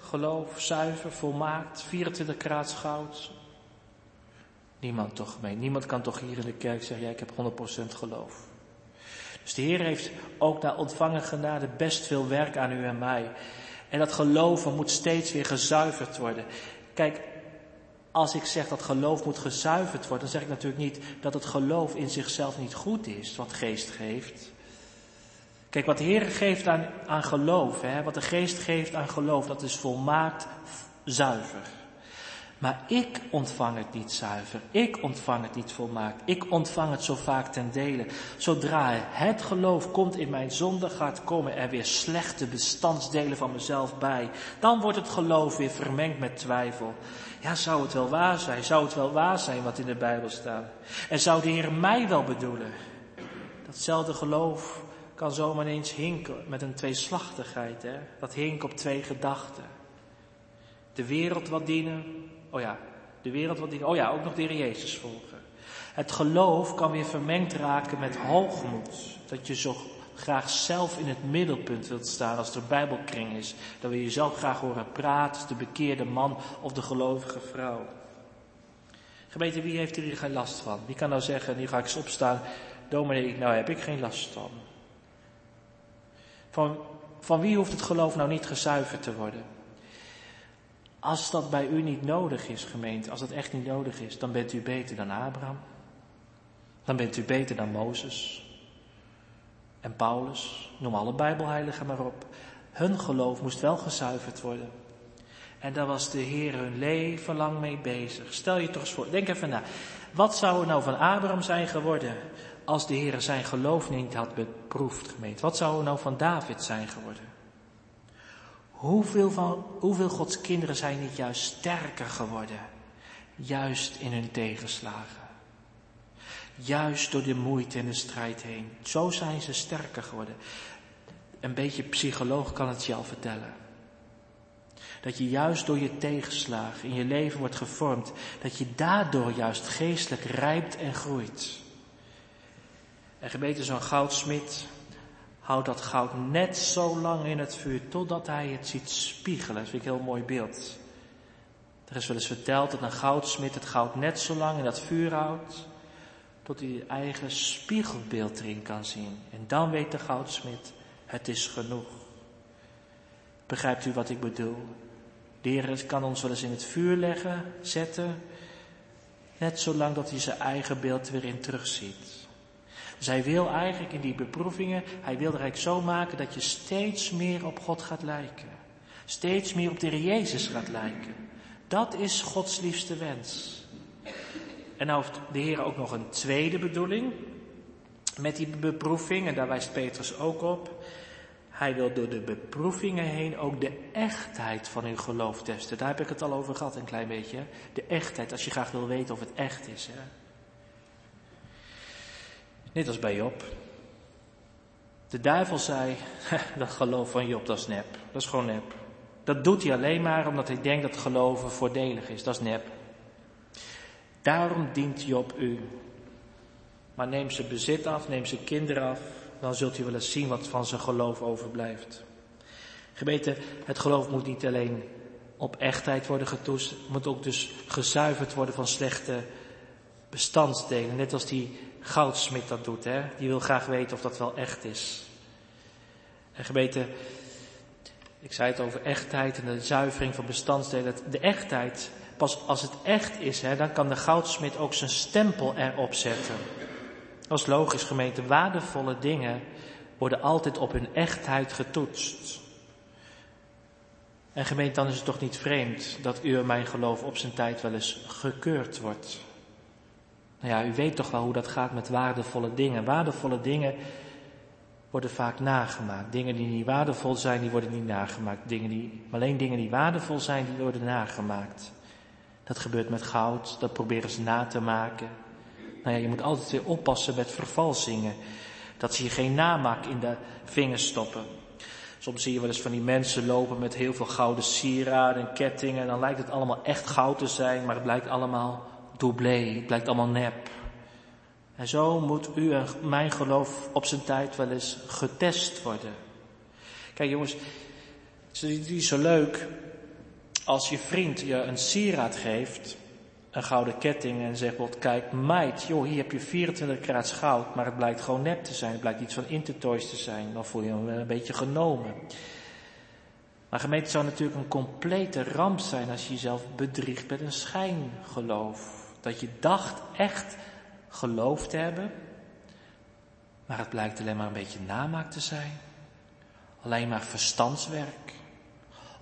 geloof, zuiver, volmaakt, 24 karaats goud? Niemand toch mee. Niemand kan toch hier in de kerk zeggen, ja, ik heb 100% geloof. Dus de Heer heeft ook naar ontvangen genade best veel werk aan u en mij. En dat geloven moet steeds weer gezuiverd worden. Kijk, als ik zeg dat geloof moet gezuiverd worden, dan zeg ik natuurlijk niet dat het geloof in zichzelf niet goed is, wat geest geeft. Kijk, wat de Heer geeft aan, aan geloof, hè, wat de Geest geeft aan geloof, dat is volmaakt zuiver. Maar ik ontvang het niet zuiver. Ik ontvang het niet volmaakt. Ik ontvang het zo vaak ten dele. Zodra het geloof komt in mijn zonde, gaat komen er weer slechte bestandsdelen van mezelf bij. Dan wordt het geloof weer vermengd met twijfel. Ja, zou het wel waar zijn? Zou het wel waar zijn wat in de Bijbel staat? En zou de Heer mij wel bedoelen? Datzelfde geloof kan zomaar eens hinken met een tweeslachtigheid. Hè? Dat hink op twee gedachten. De wereld wat dienen. Oh ja, de wereld wat dienen. Oh ja, ook nog de Heer Jezus volgen. Het geloof kan weer vermengd raken met hoogmoed. Dat je zo graag zelf in het middelpunt wilt staan als er Bijbelkring is. Dan wil je zelf graag horen praten, de bekeerde man of de gelovige vrouw. Gemeente, wie heeft hier geen last van? Wie kan nou zeggen, nu ga ik eens opstaan, dominee, nou heb ik geen last van. Van, van wie hoeft het geloof nou niet gezuiverd te worden? Als dat bij u niet nodig is, gemeente, als dat echt niet nodig is, dan bent u beter dan Abraham. Dan bent u beter dan Mozes en Paulus, noem alle Bijbelheiligen maar op. Hun geloof moest wel gezuiverd worden. En daar was de Heer hun leven lang mee bezig. Stel je toch eens voor, denk even na. Wat zou er nou van Abraham zijn geworden als de Heer zijn geloof niet had beproefd, gemeente? Wat zou er nou van David zijn geworden? Hoeveel, van, hoeveel Gods kinderen zijn niet juist sterker geworden? Juist in hun tegenslagen. Juist door de moeite en de strijd heen. Zo zijn ze sterker geworden. Een beetje psycholoog kan het je al vertellen. Dat je juist door je tegenslagen in je leven wordt gevormd. Dat je daardoor juist geestelijk rijpt en groeit. En gebeten zo'n goudsmid houdt dat goud net zo lang in het vuur totdat hij het ziet spiegelen. Dat vind ik een heel mooi beeld. Er is wel eens verteld dat een goudsmid het goud net zo lang in dat vuur houdt tot hij je eigen spiegelbeeld erin kan zien. En dan weet de goudsmid, het is genoeg. Begrijpt u wat ik bedoel? De Heer kan ons wel eens in het vuur leggen, zetten, net zolang dat hij zijn eigen beeld weer in terugziet. Dus hij wil eigenlijk in die beproevingen, hij wil er eigenlijk zo maken dat je steeds meer op God gaat lijken. Steeds meer op de Heer Jezus gaat lijken. Dat is Gods liefste wens. En nou heeft de Heer ook nog een tweede bedoeling met die beproeving, en daar wijst Petrus ook op. Hij wil door de beproevingen heen ook de echtheid van uw geloof testen. Daar heb ik het al over gehad, een klein beetje. De echtheid, als je graag wil weten of het echt is. Hè? Net als bij Job. De duivel zei, dat geloof van Job, dat is nep. Dat is gewoon nep. Dat doet hij alleen maar omdat hij denkt dat geloven voordelig is. Dat is nep. Daarom dient Job u. Maar neem zijn bezit af, neem zijn kinderen af, dan zult u wel eens zien wat van zijn geloof overblijft. Gemeente, het geloof moet niet alleen op echtheid worden getoest, het moet ook dus gezuiverd worden van slechte bestandsdelen. Net als die goudsmid dat doet, hè? die wil graag weten of dat wel echt is. En gemeente, ik zei het over echtheid en de zuivering van bestandsdelen. De echtheid Pas als het echt is, hè, dan kan de goudsmid ook zijn stempel erop zetten. Dat is logisch, gemeente. Waardevolle dingen worden altijd op hun echtheid getoetst. En gemeente, dan is het toch niet vreemd dat u en mijn geloof op zijn tijd wel eens gekeurd wordt. Nou ja, u weet toch wel hoe dat gaat met waardevolle dingen. Waardevolle dingen worden vaak nagemaakt. Dingen die niet waardevol zijn, die worden niet nagemaakt. Dingen die, alleen dingen die waardevol zijn, die worden nagemaakt. Dat gebeurt met goud, dat proberen ze na te maken. Nou ja, je moet altijd weer oppassen met vervalsingen. Dat ze je geen namaak in de vingers stoppen. Soms zie je wel eens van die mensen lopen met heel veel gouden sieraden en kettingen. En dan lijkt het allemaal echt goud te zijn, maar het blijkt allemaal doublé. Het blijkt allemaal nep. En zo moet u en mijn geloof op zijn tijd wel eens getest worden. Kijk jongens, het is niet zo leuk als je vriend je een sieraad geeft, een gouden ketting en zegt, wat kijk meid, joh, hier heb je 24 karaats goud, maar het blijkt gewoon nep te zijn, het blijkt iets van Intertoys te zijn, dan voel je hem een beetje genomen. Maar gemeente zou natuurlijk een complete ramp zijn als je jezelf bedriegt met een schijngeloof. Dat je dacht echt geloof te hebben, Maar het blijkt alleen maar een beetje namaak te zijn. Alleen maar verstandswerk.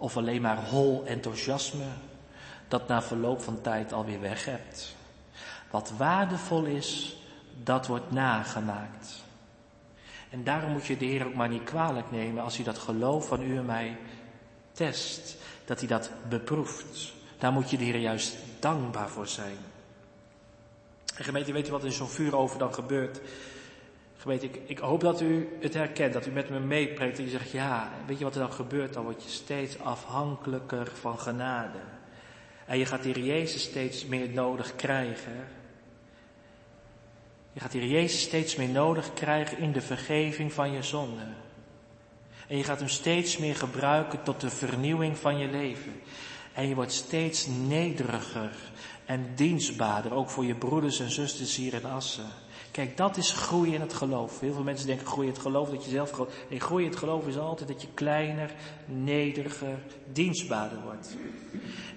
Of alleen maar hol enthousiasme dat na verloop van tijd alweer weg hebt. Wat waardevol is, dat wordt nagemaakt. En daarom moet je de Heer ook maar niet kwalijk nemen als hij dat geloof van u en mij test. Dat hij dat beproeft. Daar moet je de Heer juist dankbaar voor zijn. En gemeente, weet u wat in zo'n vuurover dan gebeurt? Gemeente, ik, ik, hoop dat u het herkent, dat u met me meepreekt en je zegt, ja, weet je wat er dan gebeurt? Dan word je steeds afhankelijker van genade. En je gaat hier Jezus steeds meer nodig krijgen. Je gaat hier Jezus steeds meer nodig krijgen in de vergeving van je zonden. En je gaat hem steeds meer gebruiken tot de vernieuwing van je leven. En je wordt steeds nederiger en dienstbaarder, ook voor je broeders en zusters hier in Assen. Kijk, dat is groei in het geloof. Heel veel mensen denken groei in het geloof dat je zelf groeit. Nee, groei in het geloof is altijd dat je kleiner, nederiger, dienstbaarder wordt.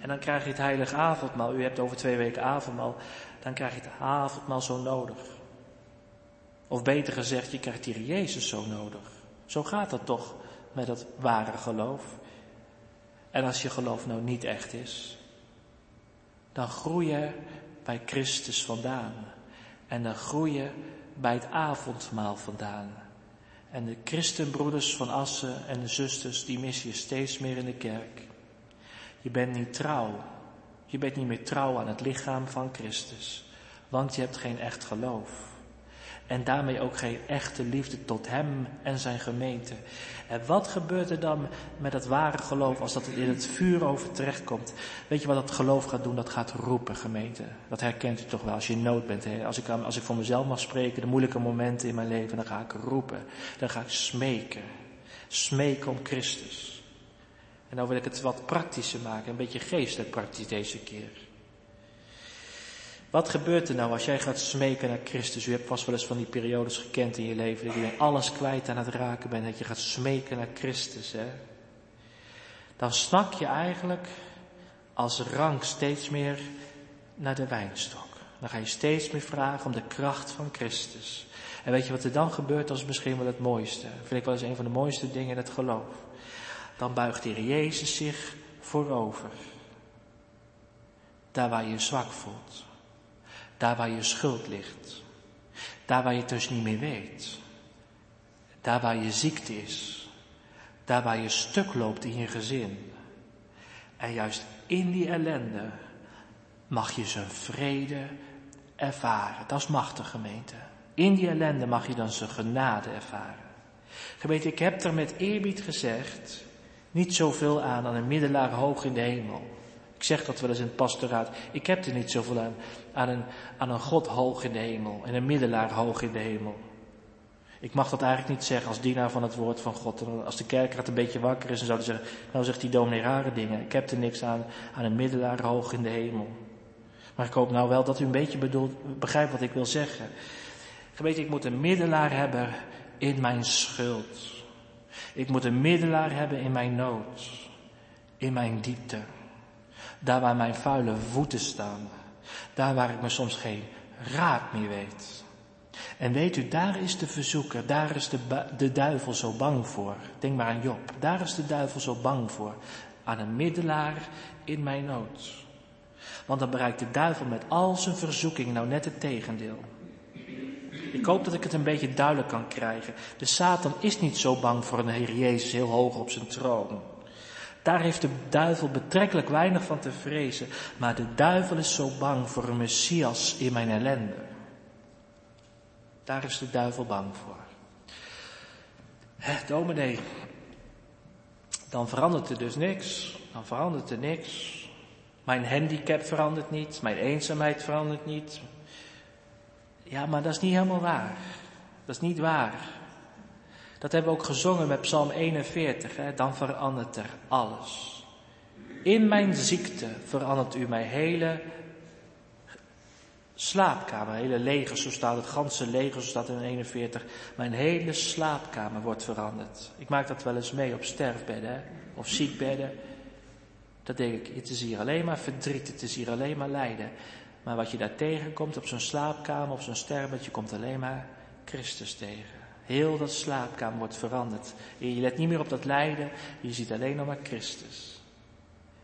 En dan krijg je het heilige avondmaal. U hebt over twee weken avondmaal. Dan krijg je het avondmaal zo nodig. Of beter gezegd, je krijgt hier Jezus zo nodig. Zo gaat dat toch met het ware geloof. En als je geloof nou niet echt is, dan groei je bij Christus vandaan. En dan groei je bij het avondmaal vandaan. En de christenbroeders van Assen en de zusters, die mis je steeds meer in de kerk. Je bent niet trouw. Je bent niet meer trouw aan het lichaam van Christus. Want je hebt geen echt geloof. En daarmee ook geen echte liefde tot Hem en zijn gemeente. En wat gebeurt er dan met dat ware geloof als dat in het vuur over terechtkomt? Weet je wat dat geloof gaat doen? Dat gaat roepen, gemeente. Dat herkent u toch wel als je in nood bent. Hè? Als, ik, als ik voor mezelf mag spreken, de moeilijke momenten in mijn leven, dan ga ik roepen. Dan ga ik smeken. Smeken om Christus. En nou wil ik het wat praktischer maken, een beetje geestelijk praktisch deze keer. Wat gebeurt er nou als jij gaat smeken naar Christus? U hebt vast wel eens van die periodes gekend in je leven, dat je alles kwijt aan het raken bent, dat je gaat smeken naar Christus. Hè? Dan snak je eigenlijk als rank steeds meer naar de wijnstok. Dan ga je steeds meer vragen om de kracht van Christus. En weet je wat er dan gebeurt? Dat is misschien wel het mooiste. Vind ik wel eens een van de mooiste dingen in het geloof. Dan buigt de Jezus zich voorover. Daar waar je je zwak voelt. Daar waar je schuld ligt. Daar waar je het dus niet meer weet. Daar waar je ziekte is. Daar waar je stuk loopt in je gezin. En juist in die ellende mag je zijn vrede ervaren. Dat is machtig gemeente. In die ellende mag je dan zijn genade ervaren. Gemeente, ik heb er met eerbied gezegd niet zoveel aan aan een middelaar hoog in de hemel. Ik zeg dat wel eens in het pastoraat. Ik heb er niet zoveel aan, aan een, aan een God hoog in de hemel en een middelaar hoog in de hemel. Ik mag dat eigenlijk niet zeggen als dienaar van het woord van God. Als de kerkraad een beetje wakker is, dan zou hij zeggen, nou zegt die dominee rare dingen. Ik heb er niks aan, aan een middelaar hoog in de hemel. Maar ik hoop nou wel dat u een beetje bedoelt, begrijpt wat ik wil zeggen. Gemeente, ik moet een middelaar hebben in mijn schuld. Ik moet een middelaar hebben in mijn nood. In mijn diepte. Daar waar mijn vuile voeten staan. Daar waar ik me soms geen raad meer weet. En weet u, daar is de verzoeker, daar is de, de duivel zo bang voor. Denk maar aan Job. Daar is de duivel zo bang voor. Aan een middelaar in mijn nood. Want dan bereikt de duivel met al zijn verzoeking nou net het tegendeel. Ik hoop dat ik het een beetje duidelijk kan krijgen. De Satan is niet zo bang voor een Heer Jezus heel hoog op zijn troon. Daar heeft de duivel betrekkelijk weinig van te vrezen. Maar de duivel is zo bang voor een Messias in mijn ellende. Daar is de duivel bang voor. Hè, dominee, dan verandert er dus niks. Dan verandert er niks. Mijn handicap verandert niet. Mijn eenzaamheid verandert niet. Ja, maar dat is niet helemaal waar. Dat is niet waar. Dat hebben we ook gezongen met Psalm 41. Hè? Dan verandert er alles. In mijn ziekte verandert u mijn hele slaapkamer, hele leger, zo staat het ganse leger, zo staat in 41. Mijn hele slaapkamer wordt veranderd. Ik maak dat wel eens mee op sterfbedden hè? of ziekbedden. Dat denk ik, het is hier alleen maar verdriet, het is hier alleen maar lijden. Maar wat je daar tegenkomt op zo'n slaapkamer, op zo'n sterfbed, je komt alleen maar Christus tegen. Heel dat slaapkamer wordt veranderd. Je let niet meer op dat lijden, je ziet alleen nog maar Christus.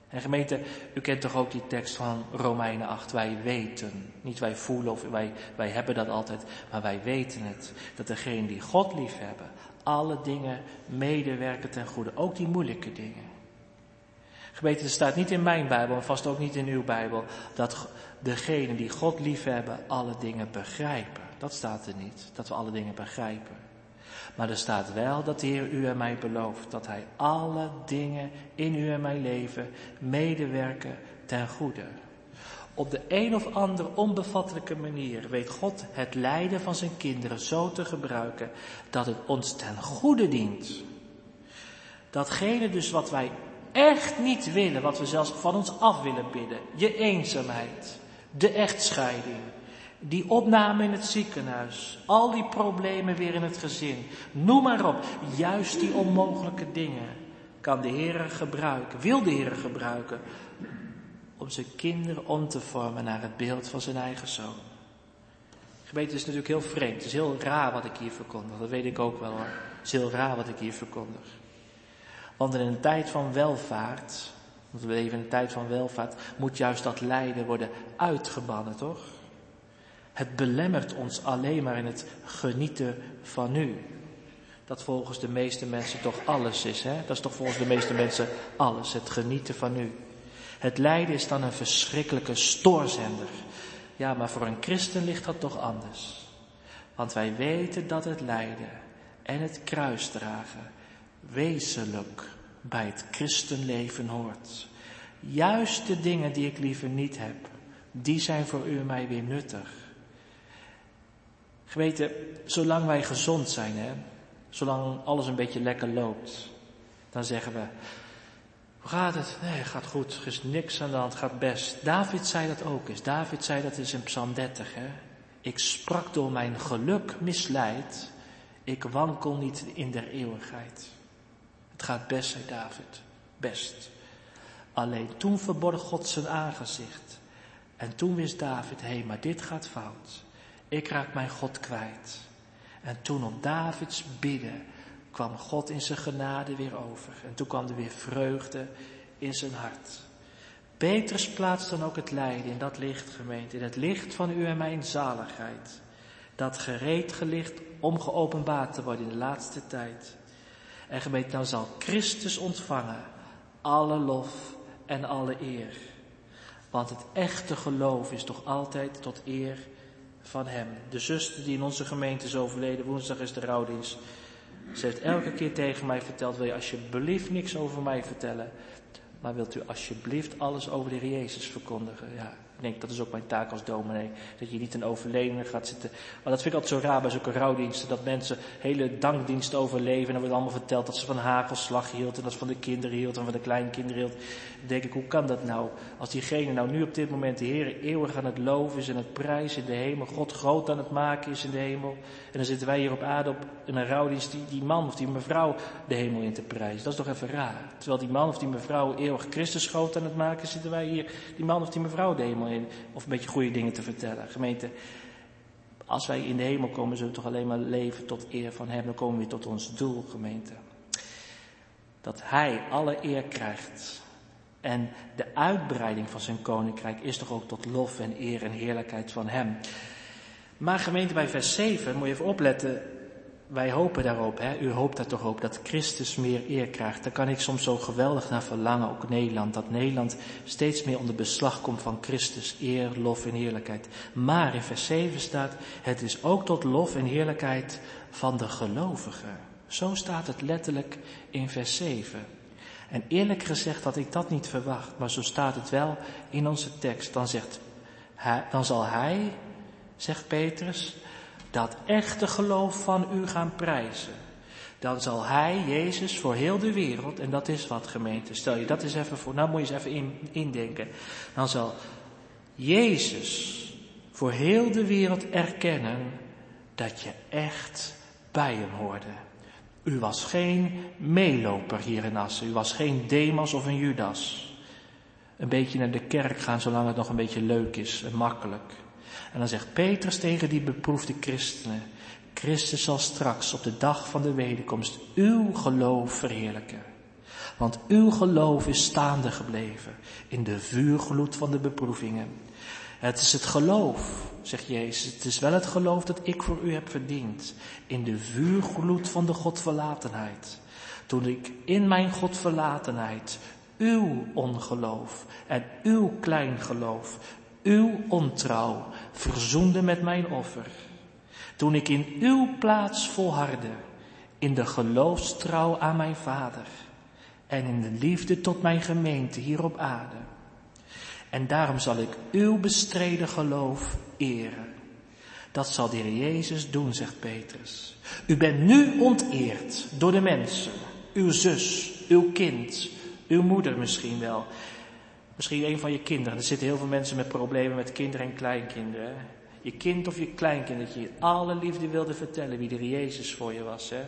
En gemeente, u kent toch ook die tekst van Romeinen 8. Wij weten, niet wij voelen of wij, wij hebben dat altijd, maar wij weten het. Dat degenen die God lief hebben, alle dingen medewerken ten goede. Ook die moeilijke dingen. Gemeente, er staat niet in mijn Bijbel, en vast ook niet in uw Bijbel, dat degenen die God lief hebben, alle dingen begrijpen. Dat staat er niet, dat we alle dingen begrijpen. Maar er staat wel dat de Heer u en mij belooft dat Hij alle dingen in u en mijn leven medewerken ten goede. Op de een of andere onbevattelijke manier weet God het lijden van zijn kinderen zo te gebruiken dat het ons ten goede dient. Datgene dus wat wij echt niet willen, wat we zelfs van ons af willen bidden, je eenzaamheid, de echtscheiding, die opname in het ziekenhuis, al die problemen weer in het gezin, noem maar op, juist die onmogelijke dingen kan de Heer gebruiken, wil de Heer gebruiken, om zijn kinderen om te vormen naar het beeld van zijn eigen zoon. Gemeente is natuurlijk heel vreemd, het is heel raar wat ik hier verkondig, dat weet ik ook wel hoor. Het is heel raar wat ik hier verkondig. Want in een tijd van welvaart, want we leven in een tijd van welvaart, moet juist dat lijden worden uitgebannen, toch? Het belemmert ons alleen maar in het genieten van nu. Dat volgens de meeste mensen toch alles is, hè? Dat is toch volgens de meeste mensen alles, het genieten van nu. Het lijden is dan een verschrikkelijke stoorzender. Ja, maar voor een christen ligt dat toch anders. Want wij weten dat het lijden en het kruisdragen wezenlijk bij het christenleven hoort. Juist de dingen die ik liever niet heb, die zijn voor u en mij weer nuttig. Geweten, zolang wij gezond zijn, hè, zolang alles een beetje lekker loopt, dan zeggen we, hoe gaat het? Nee, gaat goed, er is niks aan de hand, gaat best. David zei dat ook eens. David zei dat in Psalm 30, hè. Ik sprak door mijn geluk misleid, ik wankel niet in der eeuwigheid. Het gaat best, zei David, best. Alleen toen verborg God zijn aangezicht. En toen wist David, hé, maar dit gaat fout. Ik raak mijn God kwijt. En toen op Davids bidden kwam God in zijn genade weer over. En toen kwam er weer vreugde in zijn hart. Petrus plaatst dan ook het lijden in dat licht, gemeente, in het licht van u en mijn zaligheid. Dat gereed gelicht om te worden in de laatste tijd. En gemeente, dan zal Christus ontvangen alle lof en alle eer. Want het echte geloof is toch altijd tot eer van hem. De zuster die in onze gemeente is overleden, woensdag is de rouwdienst. Ze heeft elke keer tegen mij verteld, wil je alsjeblieft niks over mij vertellen, maar wilt u alsjeblieft alles over de Heer Jezus verkondigen? Ja, denk, dat is ook mijn taak als dominee. Dat je niet een overledene gaat zitten. Maar dat vind ik altijd zo raar bij zulke rouwdiensten. Dat mensen hele dankdiensten overleven. En dan wordt allemaal verteld dat ze van hagelslag hield. En dat ze van de kinderen hield en van de kleinkinderen hield. Dan denk ik, hoe kan dat nou? Als diegene nou nu op dit moment de Heer eeuwig aan het loven is en het prijzen in de hemel. God groot aan het maken is in de hemel. En dan zitten wij hier op aarde op in een rouwdienst die, die man of die mevrouw de hemel in te prijzen. Dat is toch even raar. Terwijl die man of die mevrouw eeuwig Christus groot aan het maken zitten wij hier die man of die mevrouw de hemel in. Of een beetje goede dingen te vertellen. Gemeente, als wij in de hemel komen, zullen we toch alleen maar leven tot eer van Hem. Dan komen we tot ons doel, gemeente. Dat Hij alle eer krijgt. En de uitbreiding van zijn koninkrijk is toch ook tot lof en eer en heerlijkheid van Hem. Maar gemeente, bij vers 7 moet je even opletten. Wij hopen daarop, hè? u hoopt daar toch op, dat Christus meer eer krijgt. Daar kan ik soms zo geweldig naar verlangen, ook Nederland. Dat Nederland steeds meer onder beslag komt van Christus, eer, lof en heerlijkheid. Maar in vers 7 staat, het is ook tot lof en heerlijkheid van de gelovigen. Zo staat het letterlijk in vers 7. En eerlijk gezegd had ik dat niet verwacht, maar zo staat het wel in onze tekst. Dan zegt, hij, dan zal hij, zegt Petrus, dat echte geloof van u gaan prijzen. Dan zal hij, Jezus, voor heel de wereld, en dat is wat gemeente, stel je dat eens even voor, nou moet je eens even in, indenken. Dan zal Jezus voor heel de wereld erkennen dat je echt bij hem hoorde. U was geen meeloper hier in Assen, u was geen Demas of een Judas. Een beetje naar de kerk gaan zolang het nog een beetje leuk is en makkelijk. En dan zegt Petrus tegen die beproefde christenen, Christus zal straks op de dag van de wederkomst uw geloof verheerlijken. Want uw geloof is staande gebleven in de vuurgloed van de beproevingen. Het is het geloof, zegt Jezus, het is wel het geloof dat ik voor u heb verdiend. In de vuurgloed van de Godverlatenheid. Toen ik in mijn Godverlatenheid uw ongeloof en uw kleingeloof, uw ontrouw verzoende met mijn offer. Toen ik in uw plaats volhardde, in de geloofstrouw aan mijn Vader en in de liefde tot mijn gemeente hier op aarde. En daarom zal ik uw bestreden geloof eren. Dat zal de Heer Jezus doen, zegt Petrus. U bent nu onteerd door de mensen, uw zus, uw kind, uw moeder misschien wel. Misschien een van je kinderen. Er zitten heel veel mensen met problemen met kinderen en kleinkinderen. Je kind of je kleinkind, dat je alle liefde wilde vertellen wie de Jezus voor je was. Hè?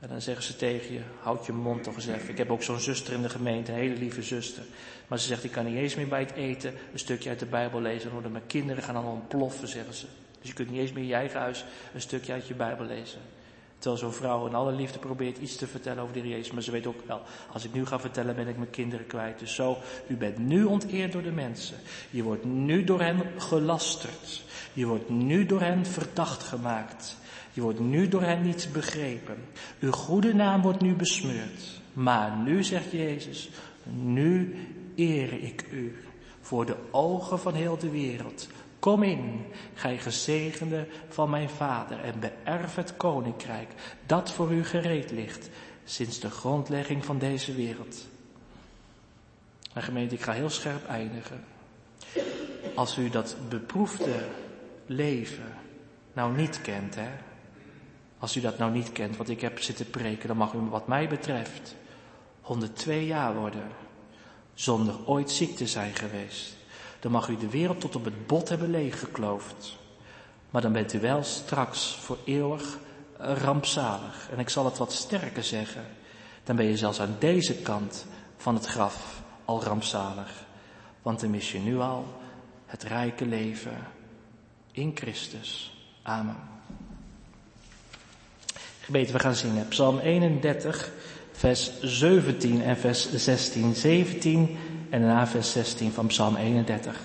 En dan zeggen ze tegen je, houd je mond toch eens even. Ik heb ook zo'n zuster in de gemeente, een hele lieve zuster. Maar ze zegt, ik kan niet eens meer bij het eten een stukje uit de Bijbel lezen. Dan mijn kinderen gaan dan ontploffen, zeggen ze. Dus je kunt niet eens meer in je eigen huis een stukje uit je Bijbel lezen. Terwijl zo'n vrouw in alle liefde probeert iets te vertellen over de Jezus. Maar ze weet ook wel, als ik nu ga vertellen ben ik mijn kinderen kwijt. Dus zo, u bent nu onteerd door de mensen. Je wordt nu door hen gelasterd. Je wordt nu door hen verdacht gemaakt. Je wordt nu door hen niet begrepen. Uw goede naam wordt nu besmeurd. Maar nu zegt Jezus, nu eer ik u voor de ogen van heel de wereld. Kom in, gij gezegende van mijn vader, en beërf het koninkrijk dat voor u gereed ligt sinds de grondlegging van deze wereld. En gemeente, ik ga heel scherp eindigen. Als u dat beproefde leven nou niet kent, hè. Als u dat nou niet kent, wat ik heb zitten preken, dan mag u wat mij betreft 102 jaar worden zonder ooit ziek te zijn geweest dan mag u de wereld tot op het bot hebben leeggekloofd. Maar dan bent u wel straks voor eeuwig rampzalig. En ik zal het wat sterker zeggen. Dan ben je zelfs aan deze kant van het graf al rampzalig. Want dan mis je nu al het rijke leven in Christus. Amen. Gebeten, we gaan zingen. Psalm 31, vers 17 en vers 16. 17 en daarna vers 16 van Psalm 31.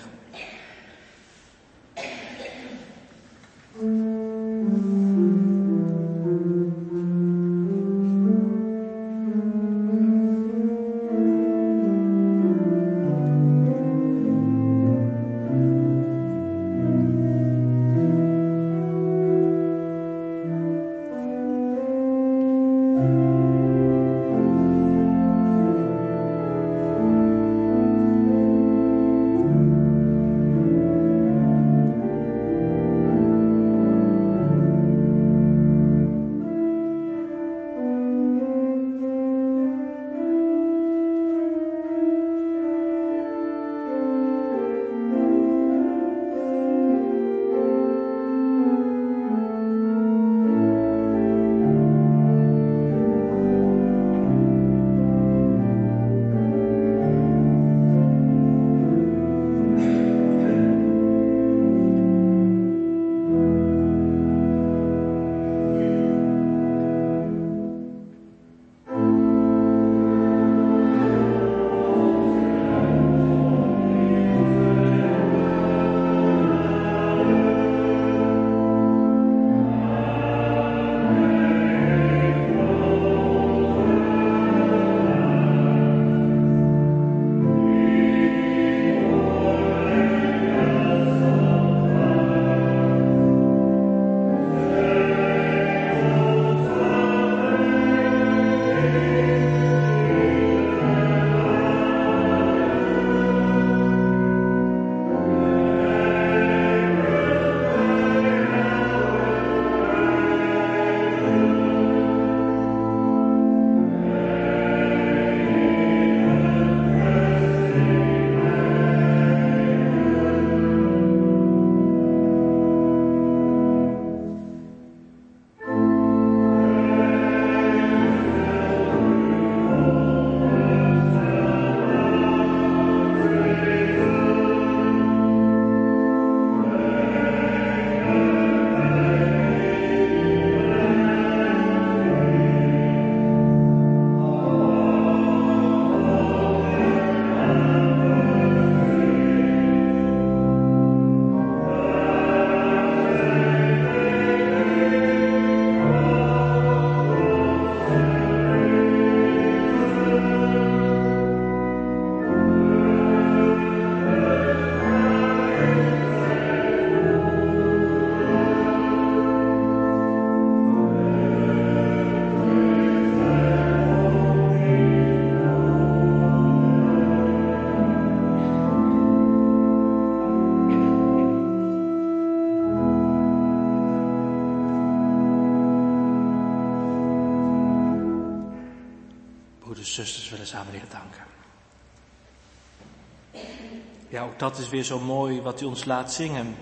Dat is weer zo mooi wat u ons laat zingen.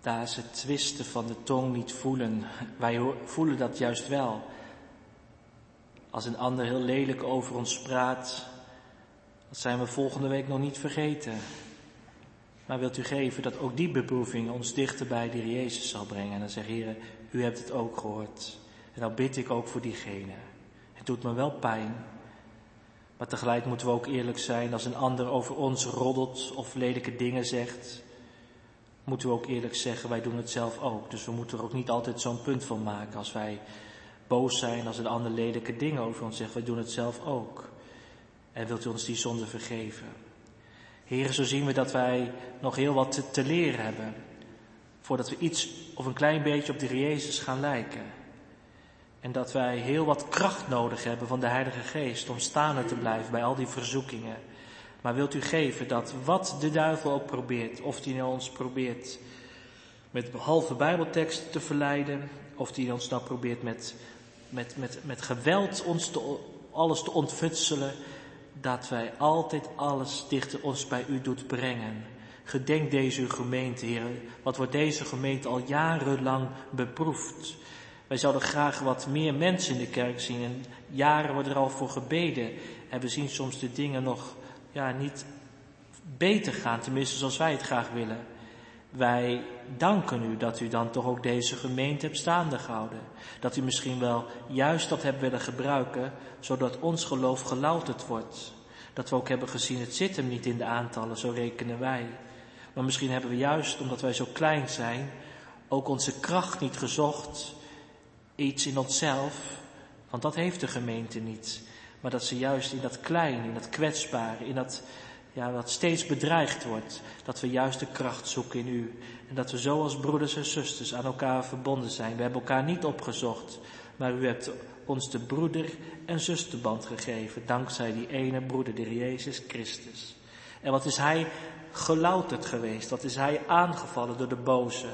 Daar ze het twisten van de tong niet voelen. Wij voelen dat juist wel. Als een ander heel lelijk over ons praat, dat zijn we volgende week nog niet vergeten. Maar wilt u geven dat ook die beproeving ons dichter bij de Jezus zal brengen. En dan zeg Heer, u hebt het ook gehoord. En dan bid ik ook voor diegene. Het doet me wel pijn. Maar tegelijk moeten we ook eerlijk zijn. Als een ander over ons roddelt of lelijke dingen zegt, moeten we ook eerlijk zeggen, wij doen het zelf ook. Dus we moeten er ook niet altijd zo'n punt van maken. Als wij boos zijn, als een ander lelijke dingen over ons zegt, wij doen het zelf ook. En wilt u ons die zonde vergeven? Heren, zo zien we dat wij nog heel wat te, te leren hebben. Voordat we iets of een klein beetje op de Jezus gaan lijken. En dat wij heel wat kracht nodig hebben van de Heilige Geest om staande te blijven bij al die verzoekingen. Maar wilt u geven dat wat de duivel ook probeert, of die nou ons probeert met halve Bijbeltekst te verleiden, of die ons nou probeert met, met, met, met geweld ons te, alles te ontfutselen, dat wij altijd alles dichter ons bij u doet brengen. Gedenk deze gemeente, Heer. Wat wordt deze gemeente al jarenlang beproefd? Wij zouden graag wat meer mensen in de kerk zien. En jaren wordt er al voor gebeden. En we zien soms de dingen nog ja, niet beter gaan, tenminste zoals wij het graag willen. Wij danken u dat u dan toch ook deze gemeente hebt staande gehouden. Dat u misschien wel juist dat hebt willen gebruiken, zodat ons geloof gelouterd wordt. Dat we ook hebben gezien, het zit hem niet in de aantallen, zo rekenen wij. Maar misschien hebben we juist, omdat wij zo klein zijn, ook onze kracht niet gezocht, iets in onszelf, want dat heeft de gemeente niet. Maar dat ze juist in dat klein, in dat kwetsbare, in dat ja, wat steeds bedreigd wordt, dat we juist de kracht zoeken in u. En dat we zo als broeders en zusters aan elkaar verbonden zijn. We hebben elkaar niet opgezocht, maar u hebt ons de broeder- en zusterband gegeven, dankzij die ene broeder, de Jezus Christus. En wat is hij gelouterd geweest, wat is hij aangevallen door de boze,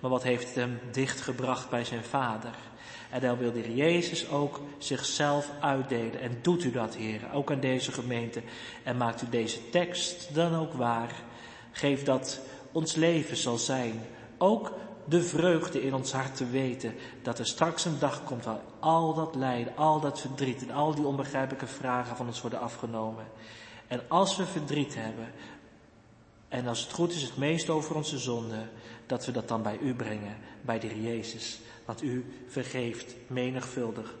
maar wat heeft hem dichtgebracht bij zijn vader. En dan wil de Jezus ook zichzelf uitdelen. En doet u dat, Heer, ook aan deze gemeente. En maakt u deze tekst dan ook waar. Geef dat ons leven zal zijn. Ook de vreugde in ons hart te weten dat er straks een dag komt waar al dat lijden, al dat verdriet en al die onbegrijpelijke vragen van ons worden afgenomen. En als we verdriet hebben, en als het goed is het meest over onze zonde, dat we dat dan bij u brengen, bij de Heer Jezus want u vergeeft menigvuldig.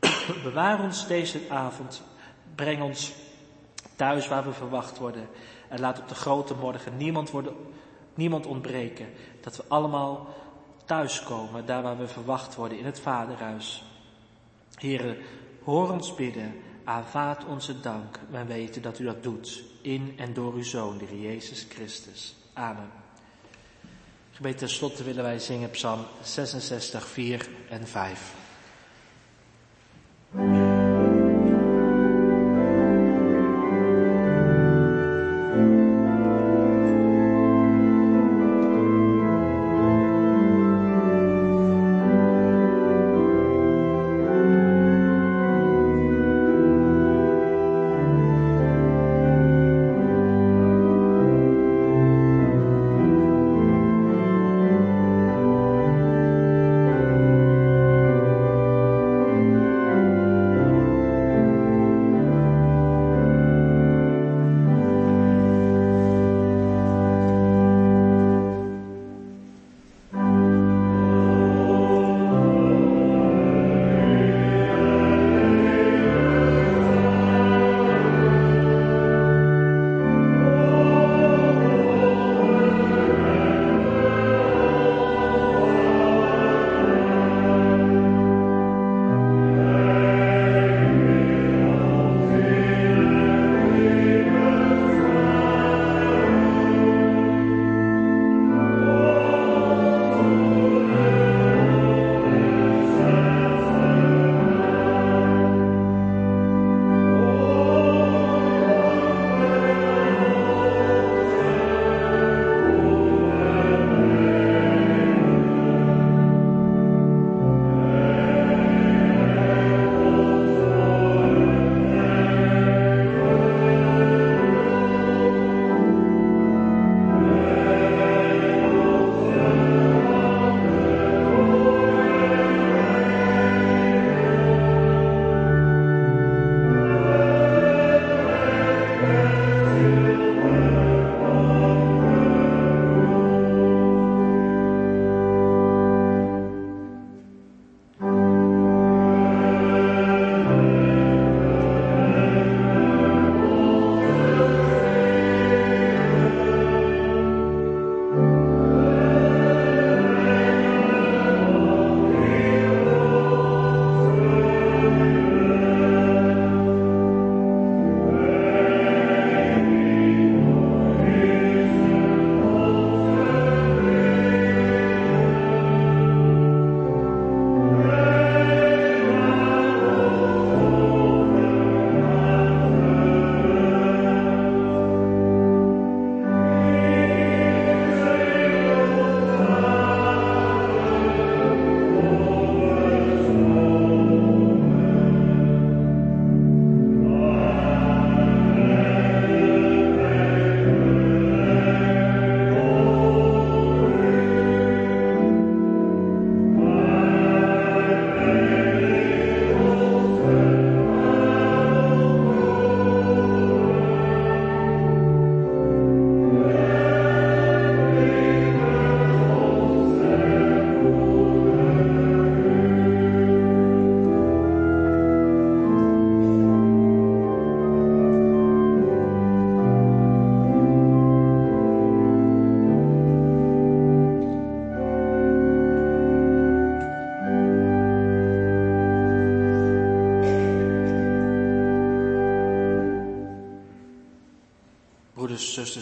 Bewaar ons deze avond, breng ons thuis waar we verwacht worden en laat op de grote morgen niemand, worden, niemand ontbreken, dat we allemaal thuiskomen, daar waar we verwacht worden, in het Vaderhuis. Heren, hoor ons bidden, aanvaard onze dank, wij weten dat u dat doet, in en door uw Zoon, de Jezus Christus. Amen. Gebed ten slotte willen wij zingen Psalm 66, 4 en 5.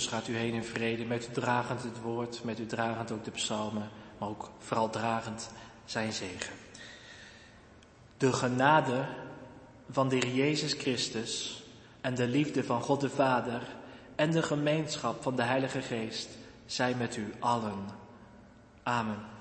Zusters, gaat u heen in vrede, met u dragend het woord, met u dragend ook de psalmen, maar ook vooral dragend zijn zegen. De genade van de Heer Jezus Christus en de liefde van God de Vader en de gemeenschap van de Heilige Geest zij met u allen. Amen.